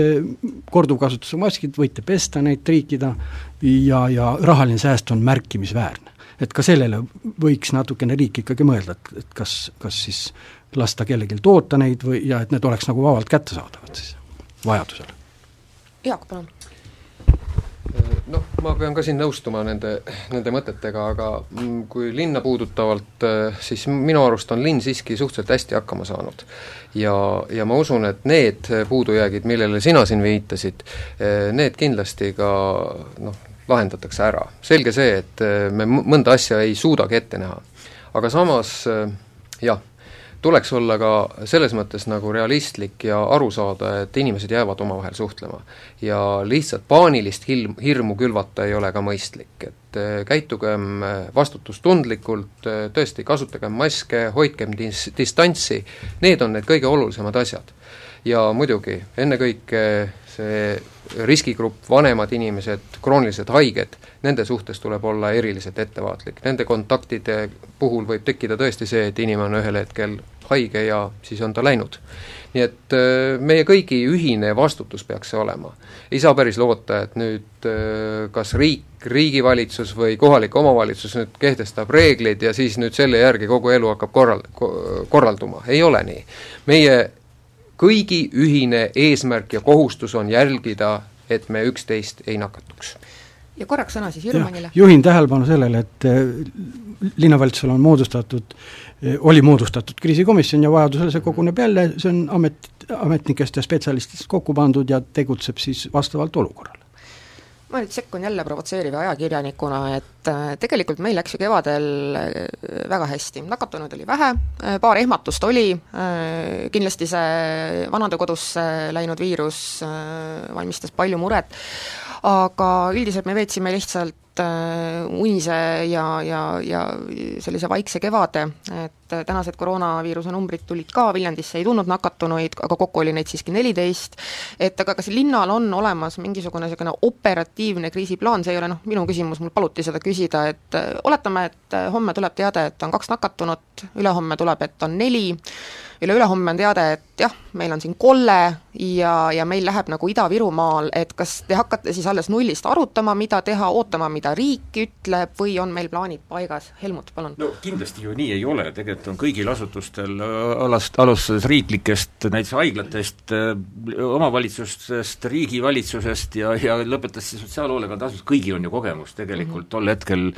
korduvkasutuse maskid, võite pesta neid, triikida ja, ja rahaline sääst on märkimisväärne. et ka sellele võiks natukene riik ikkagi mõelda, et, et kas, kas siis lasta kellelgi toota neid või, ja et need oleks nagu vabalt kättesaadavad siis vajadusel. Jaak, palun noh, ma pean ka siin nõustuma nende, nende mõtetega, aga mm, kui linna puudutavalt, siis minu arust on linn siiski suhteliselt hästi hakkama saanud. Ja, ja ma usun, et need puudujäägid, millele sina siin viitasid, need kindlasti ka noh, lahendatakse ära. selge see, et äh, me mõnda asja ei suudagi ette näha. aga samas äh, jah, tuleks olla ka selles mõttes nagu realistlik ja aru saada, et inimesed jäävad omavahel suhtlema. ja lihtsalt paanilist hilm, hirmu külvata ei ole ka mõistlik, et äh, käitugem vastutustundlikult, tõesti, kasutagem maske, hoidkem dis-, distantsi, need on need kõige olulisemad asjad. Ja muidugi, ennekõike see riskigrupp, vanemad inimesed, kroonilised haiged, nende suhtes tuleb olla eriliselt ettevaatlik, nende kontaktide puhul võib tekkida tõesti see, et inimene on ühel hetkel haige ja siis on ta läinud. nii et äh, meie kõigi ühine vastutus peaks see olema. ei saa päris loota, et nüüd äh, kas riik, riigivalitsus või kohalik omavalitsus nüüd kehtestab reeglid ja siis nüüd selle järgi kogu elu hakkab korral-, korralduma, ei ole nii. meie kõigi ühine eesmärk ja kohustus on jälgida, et me üksteist ei nakatuks. ja korraks sõna siis Jürmanile. juhin tähelepanu sellele, et eh, linnavalitsusel on moodustatud, eh, oli moodustatud kriisikomisjon ja vajadusel see koguneb jälle, see on amet, ametnikest ja spetsialistidest kokku pandud ja tegutseb siis vastavalt olukorrale ma nüüd sekkun jälle provotseeriva ajakirjanikuna, et äh, tegelikult meil läks ju kevadel äh, väga hästi, nakatunuid oli vähe, äh, paar ehmatust oli, kindlasti see vanadekodusse läinud viirus valmistas palju muret, aga üldiselt me veetsime lihtsalt äh, unise ja, ja, ja sellise vaikse kevade, et tänased koroonaviiruse numbrid tulid ka, Viljandisse ei tulnud nakatunuid, aga kokku oli neid siiski neliteist, et aga kas linnal on olemas mingisugune niisugune operatiivne kriisiplaan, see ei ole noh, minu küsimus, mul paluti seda küsida, et oletame, et homme tuleb teade, et on kaks nakatunut, ülehomme tuleb, et on neli, üle-ülehomme on teade, et jah, meil on siin kolle ja, ja meil läheb nagu Ida-Virumaal, et kas te hakkate siis alles nullist arutama, mida teha, ootama, mida riik ütleb, või on meil plaanid paigas? Helmut, palun. no kindlasti ju nii ei ole, tegelikult on kõigil asutustel alast, alustades riiklikest, näiteks haiglatest, omavalitsustest, riigivalitsusest ja, ja lõpetades siis sotsiaalhoolekandeasutust, kõigil on ju kogemus tegelikult mm -hmm. tol hetkel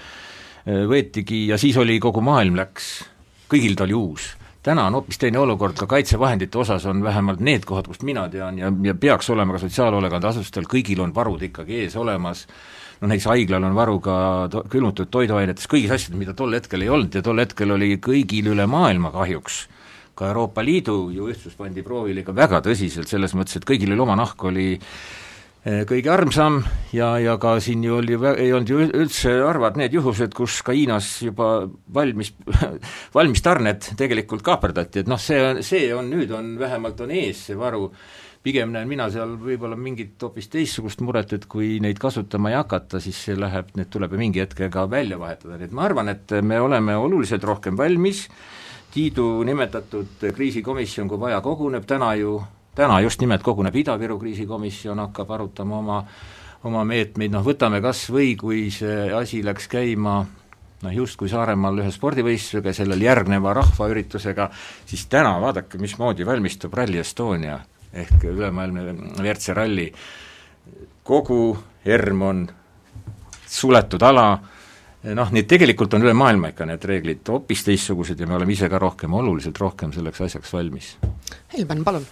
võetigi ja siis oli, kogu maailm läks, kõigil ta oli uus täna on hoopis teine olukord, ka kaitsevahendite osas on vähemalt need kohad, kust mina tean ja, ja peaks olema ka sotsiaalhoolekandeasutustel, kõigil on varud ikkagi ees olemas, noh näiteks haiglal on varu ka to-, külmutatud toiduainetes, kõigis asjades, mida tol hetkel ei olnud ja tol hetkel oli kõigil üle maailma kahjuks. Ka Euroopa Liidu ju ühtsus pandi proovile ikka väga tõsiselt, selles mõttes, et kõigil oli oma nahk, oli kõige armsam ja, ja ka siin ju oli, ei olnud ju üldse arvad need juhused, kus ka Hiinas juba valmis [LAUGHS] valmis tarned tegelikult kaaperdati, et noh, see on, see on nüüd, on vähemalt on ees see varu, pigem näen mina seal võib-olla mingit hoopis teistsugust muret, et kui neid kasutama ei hakata, siis see läheb, need tuleb ju mingi hetkega välja vahetada, nii et ma arvan, et me oleme oluliselt rohkem valmis, Tiidu nimetatud kriisikomisjon, kui vaja, koguneb. Täna ju täna just nimelt koguneb Ida-Viru kriisikomisjon, hakkab arutama oma oma meetmeid, noh võtame kas või, kui see asi läks käima noh, justkui Saaremaal ühe spordivõistlusega, sellel järgneva rahvaüritusega, siis täna vaadake, mismoodi valmistub Rally Estonia ehk ülemaailmne WRC ralli, kogu ERM on suletud ala, noh, nii et tegelikult on üle maailma ikka need reeglid hoopis teistsugused ja me oleme ise ka rohkem, oluliselt rohkem selleks asjaks valmis. Helmen, palun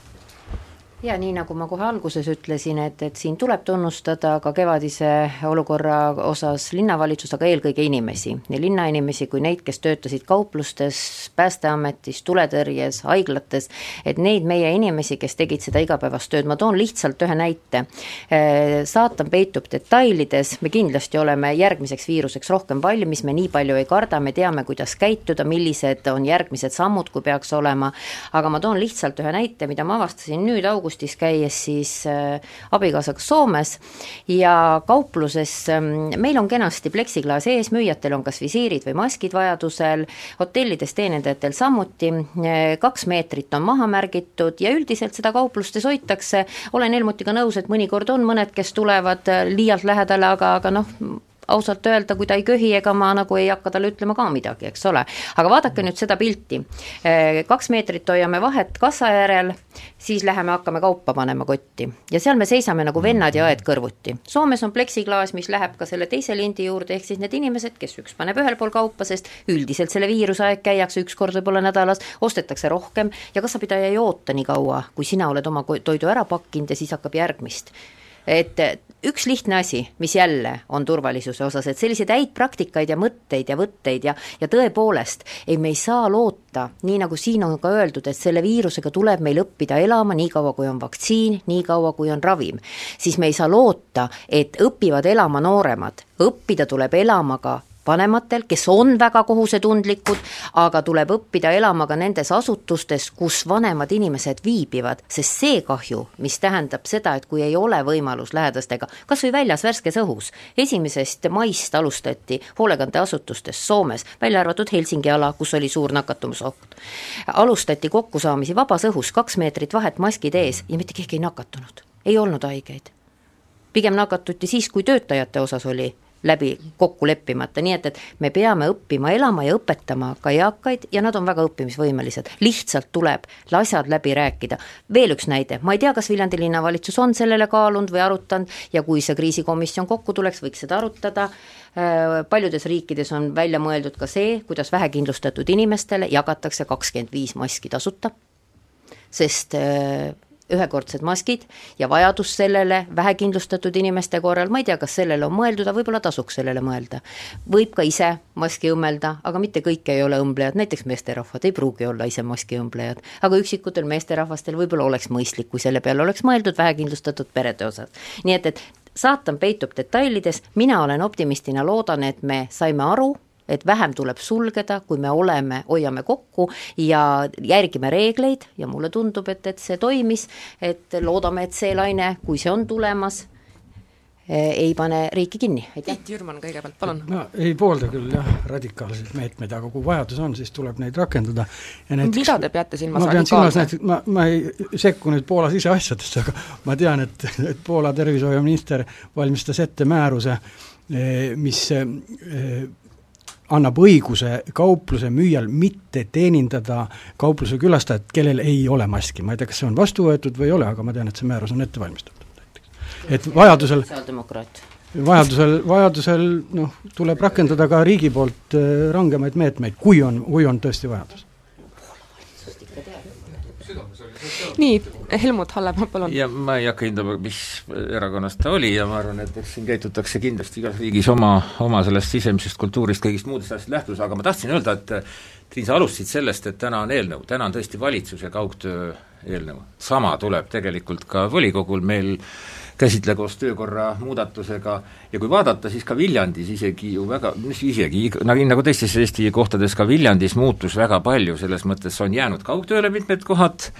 ja nii, nagu ma kohe alguses ütlesin, et, et siin tuleb tunnustada ka kevadise olukorra osas linnavalitsust, aga eelkõige inimesi, nii linnainimesi kui neid, kes töötasid kauplustes, Päästeametis, tuletõrjes, haiglates, et neid meie inimesi, kes tegid seda igapäevast tööd, ma toon lihtsalt ühe näite. saatan peitub detailides, me kindlasti oleme järgmiseks viiruseks rohkem valmis, me nii palju ei karda, me teame, kuidas käituda, millised on järgmised sammud, kui peaks olema, aga ma toon lihtsalt ühe näite, mida ma avastasin nüüd augustis, augustis käies siis äh, abikaasaga Soomes ja kaupluses ähm, meil on kenasti pleksiklaas ees, müüjatel on kas visiirid või maskid vajadusel, hotellides teenindajatel samuti, äh, kaks meetrit on maha märgitud ja üldiselt seda kauplustes hoitakse, olen Helmutiga nõus, et mõnikord on mõned, kes tulevad äh, liialt lähedale, aga, aga noh, ausalt öelda, kui ta ei köhi, ega ma nagu ei hakka talle ütlema ka midagi, eks ole. aga vaadake nüüd seda pilti, äh, kaks meetrit hoiame vahet kassa järel, siis läheme hakkame kaupa panema kotti ja seal me seisame nagu vennad ja õed kõrvuti. Soomes on pleksiklaas, mis läheb ka selle teise lindi juurde, ehk siis need inimesed, kes üks paneb ühel pool kaupa, sest üldiselt selle viiruse aeg käiakse üks kord võib-olla nädalas, ostetakse rohkem ja kassapidaja ei oota nii kaua, kui sina oled oma toidu ära pakkinud ja siis hakkab järgmist et üks lihtne asi, mis jälle on turvalisuse osas, et selliseid häid praktikaid ja mõtteid ja võtteid ja, ja tõepoolest, ei, me ei saa loota, nii nagu siin on ka öeldud, et selle viirusega tuleb meil õppida elama nii kaua, kui on vaktsiin, nii kaua, kui on ravim. siis me ei saa loota, et õpivad elama nooremad, õppida tuleb elama ka vanematel, kes on väga kohusetundlikud, aga tuleb õppida elama ka nendes asutustes, kus vanemad inimesed viibivad, sest see kahju, mis tähendab seda, et kui ei ole võimalus lähedastega, kas või väljas värskes õhus, esimesest maist alustati hoolekandeasutustes Soomes, välja arvatud Helsingi ala, kus oli suur nakatumisoht, alustati kokkusaamisi vabas õhus, kaks meetrit vahet, maskid ees ja mitte keegi ei nakatunud, ei olnud haigeid. pigem nakatuti siis, kui töötajate osas oli läbi kokku leppimata, nii et, et me peame õppima elama ja õpetama ka eakaid ja nad on väga õppimisvõimelised. lihtsalt tuleb asjad läbi rääkida. veel üks näide, ma ei tea, kas Viljandi linnavalitsus on sellele kaalunud või arutanud ja kui see kriisikomisjon kokku tuleks, võiks seda arutada, äh, paljudes riikides on välja mõeldud ka see, kuidas vähekindlustatud inimestele jagatakse kakskümmend viis maski tasuta, sest äh, ühekordsed maskid ja vajadus sellele vähekindlustatud inimeste korral, ma ei tea, kas sellele on mõeldud, aga võib-olla tasuks sellele mõelda. võib ka ise maski õmmelda, aga mitte kõik ei ole õmblejad, näiteks meesterahvad ei pruugi olla ise maski õmblejad, aga üksikutel meesterahvastel võib-olla oleks mõistlik, kui selle peale oleks mõeldud vähekindlustatud perede osas. nii et, et saatan peitub detailides, mina olen optimistina, loodan, et me saime aru, et vähem tuleb sulgeda, kui me oleme, hoiame kokku ja järgime reegleid ja mulle tundub, et, et see toimis, et loodame, et see laine, kui see on tulemas, Eh, ei pane riiki kinni, aitäh. Tiit Jürman kõigepealt, palun. ma ei poolda küll jah, radikaalseid meetmeid, aga kui vajadus on, siis tuleb neid rakendada ja näiteks mida te peate silmas ma pean silmas näiteks, ma, ma ei sekku nüüd Poola siseasjadesse, aga ma tean, et, et Poola tervishoiuminister valmistas ette määruse, eh, mis eh, annab õiguse kaupluse müüjal mitte teenindada kaupluse külastajat, kellel ei ole maski, ma ei tea, kas see on vastu võetud või ei ole, aga ma tean, et see määrus on ette valmistatud et vajadusel vajadusel, vajadusel noh, tuleb rakendada ka riigi poolt äh, rangemaid meetmeid, kui on, kui on tõesti vajadus. nii, [LAUGHS] Helmut Hallemaa, palun. ja ma ei hakka hindama, mis erakonnast ta oli ja ma arvan, et eks siin käitutakse kindlasti igas riigis oma, oma sellest sisemisest kultuurist, kõigist muudest asjadest lähtudes, aga ma tahtsin öelda, et Triin, sa alustasid sellest, et täna on eelnõu, täna on tõesti valitsuse kaugtöö eelnõu. sama tuleb tegelikult ka volikogul meil käsitle koos töökorra muudatusega ja kui vaadata, siis ka Viljandis isegi ju väga, mis isegi, nagu, nagu teistes Eesti kohtades, ka Viljandis muutus väga palju, selles mõttes on jäänud kaugtööle mitmed kohad,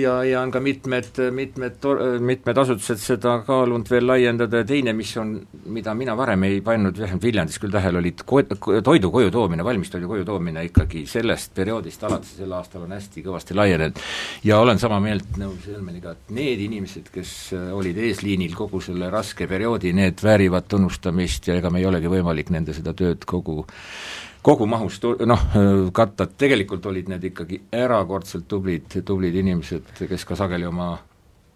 ja, ja on ka mitmed, mitmed, mitmed asutused seda kaalunud veel laiendada ja teine, mis on, mida mina varem ei pannud, vähemalt Viljandis küll tähele, olid ko-, toidu koju toomine, valmistoidu koju toomine ikkagi sellest perioodist alates sel aastal on hästi kõvasti laienenud. ja olen sama meelt nõus Helmeniga, et need inimesed, kes olid eesliinil kogu selle raske perioodi, need väärivad tunnustamist ja ega me ei olegi võimalik nende seda tööd kogu kogumahus noh, katta, et tegelikult olid need ikkagi erakordselt tublid, tublid inimesed, kes ka sageli oma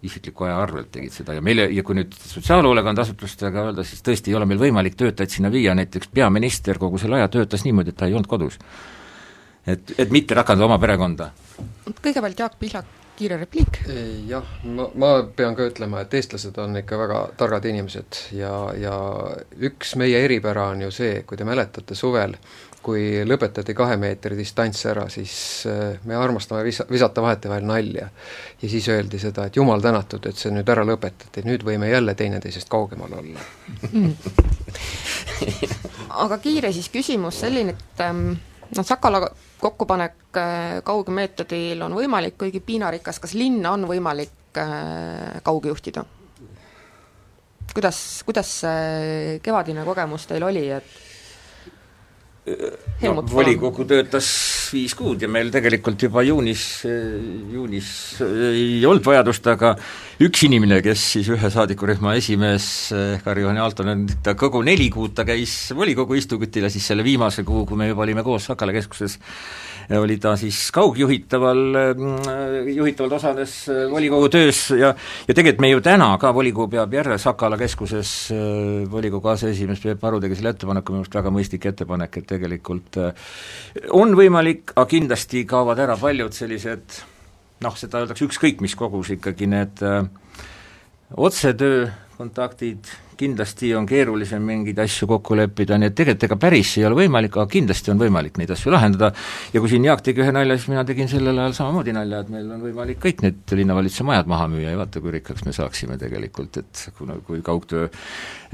isikliku aja arvelt tegid seda ja meile, ja kui nüüd sotsiaalhoolekandeasutustega öelda, siis tõesti ei ole meil võimalik töötajaid sinna viia, näiteks peaminister kogu selle aja töötas niimoodi, et ta ei olnud kodus. et, et mitte rakendada oma perekonda. kõigepealt Jaak Pihlak, kiire repliik. jah, ma, ma pean ka ütlema, et eestlased on ikka väga targad inimesed ja, ja üks meie eripära on ju see, kui te mäletate suvel, kui lõpetati kahe meetri distants ära, siis äh, me armastame vis-, visata vahetevahel nalja. ja siis öeldi seda, et jumal tänatud, et see nüüd ära lõpetati, nüüd võime jälle teineteisest kaugemal olla aga kiire siis küsimus selline, et ähm, noh, Sakala kokkupanek äh, kaugmeetodil on võimalik, kuigi piinarikas, kas linna on võimalik äh, kaugjuhtida? kuidas, kuidas see kevadine kogemus teil oli, et no, volikogu töötas viis kuud ja meil tegelikult juba juunis, juunis ei olnud vajadust, aga üks inimene, kes siis ühe saadikurühma esimees, Harri-Johan Aaltonen, ta kogu neli kuud ta käis volikogu istungitel ja siis selle viimase kuu, kui me juba olime koos Sakala keskuses, oli ta siis kaugjuhitaval, juhitavalt osales volikogu töös ja ja tegelikult me ju täna ka, volikogu peab järele Sakala keskuses, volikogu aseesimees Peep Aru tegi selle ettepaneku, minu arust väga mõistlik ettepanek, et tegelikult on võimalik, aga kindlasti kaovad ära paljud sellised noh, seda öeldakse ükskõik mis kogus ikkagi need öö, otsetöö kontaktid, kindlasti on keerulisem mingeid asju kokku leppida, nii et tegelikult ega päris ei ole võimalik, aga kindlasti on võimalik neid asju lahendada. Ja kui siin Jaak tegi ühe nalja, siis mina tegin sellel ajal samamoodi nalja, et meil on võimalik kõik need linnavalitsuse majad maha müüa ja vaata, kui rikkaks me saaksime tegelikult, et kuna, kui kaugtöö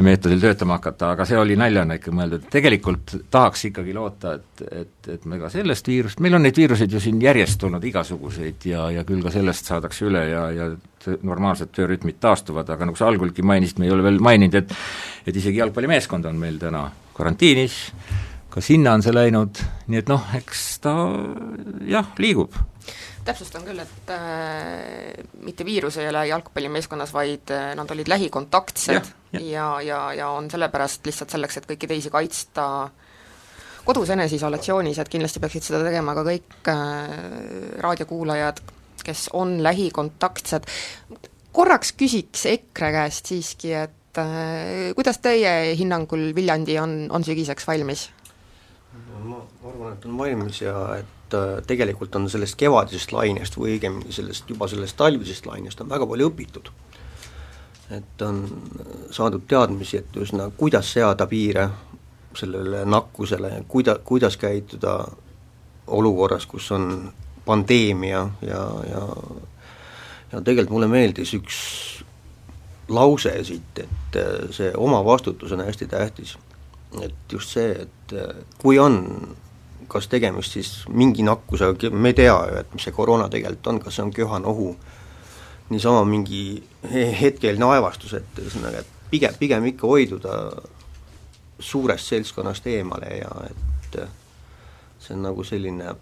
meetodil töötama hakata, aga see oli naljana ikka mõeldud, tegelikult tahaks ikkagi loota, et, et, et me ka sellest viirust, meil on neid viiruseid ju siin järjest olnud igasuguseid ja, ja küll ka sellest saadakse üle ja, ja normaalsed töörütmid taastuvad, aga nagu sa algulgi mainisid, me ei ole veel maininud, et et isegi jalgpallimeeskond on meil täna karantiinis, ka sinna on see läinud, nii et noh, eks ta jah, liigub. täpsustan küll, et äh, mitte viirus ei ole jalgpallimeeskonnas, vaid äh, nad olid lähikontaktsed ja, ja, ja, ja, ja on sellepärast lihtsalt selleks, et kõiki teisi kaitsta kodus eneseisolatsioonis, et kindlasti peaksid seda tegema ka kõik äh, raadiokuulajad, kes on lähikontaktsed. korraks küsiks EKRE käest siiski, et äh, kuidas teie hinnangul Viljandi on, on sügiseks valmis? ma arvan, et on valmis ja et äh, tegelikult on sellest kevadisest lainest või õigemini sellest, juba sellest talvisest lainest on väga palju õpitud. et on saadud teadmisi, et ühesõnaga, kuidas seada piire sellele nakkusele, kuida-, kuidas käituda olukorras, kus on pandeemia ja, ja ja tegelikult mulle meeldis üks lause siit, et äh, see omavastutus on hästi tähtis. et just see, et äh, kui on kas tegemist siis mingi nakkusega, me ei tea ju, et mis see koroona tegelikult on, kas see on köha-nohu, niisama mingi hetkeline aevastus, et ühesõnaga, et pigem, pigem ikka hoiduda suurest seltskonnast eemale ja et see on nagu selline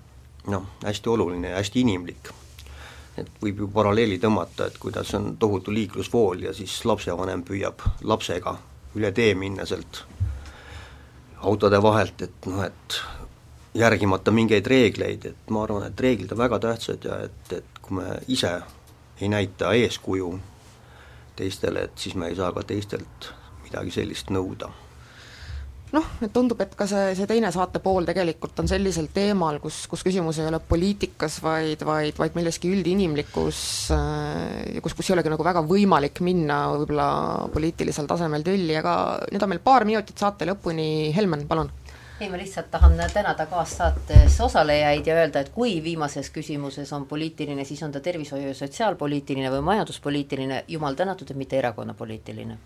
noh, hästi oluline ja hästi inimlik. Et võib ju paralleeli tõmmata, et kuidas on tohutu liiklusvool ja siis lapsevanem püüab lapsega üle tee minna sealt autode vahelt, et noh, et järgimata mingeid reegleid, et ma arvan, et reeglid on väga tähtsad ja et, et kui me ise ei näita eeskuju teistele, et siis me ei saa ka teistelt midagi sellist nõuda noh, et tundub, et ka see, see teine saate pool tegelikult on sellisel teemal, kus, kus küsimus ei ole poliitikas, vaid, vaid, vaid milleski üldinimlikus, äh, kus, kus ei olegi nagu väga võimalik minna võib-olla poliitilisel tasemel tülli, aga nüüd on meil paar minutit saate lõpuni, Helmen, palun. Ei, ma lihtsalt tahan tänada kaassaates osalejaid ja öelda, et kui viimases küsimuses on poliitiline, siis on ta tervishoiu- ja sotsiaalpoliitiline või majanduspoliitiline, jumal tänatud, et mitte erakonnapoliitiline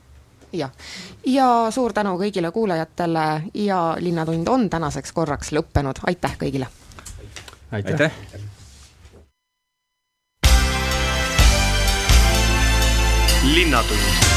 jah, ja suur tänu kõigile kuulajatele ja Linnatund on tänaseks korraks lõppenud, aitäh kõigile! aitäh, aitäh.! linnatund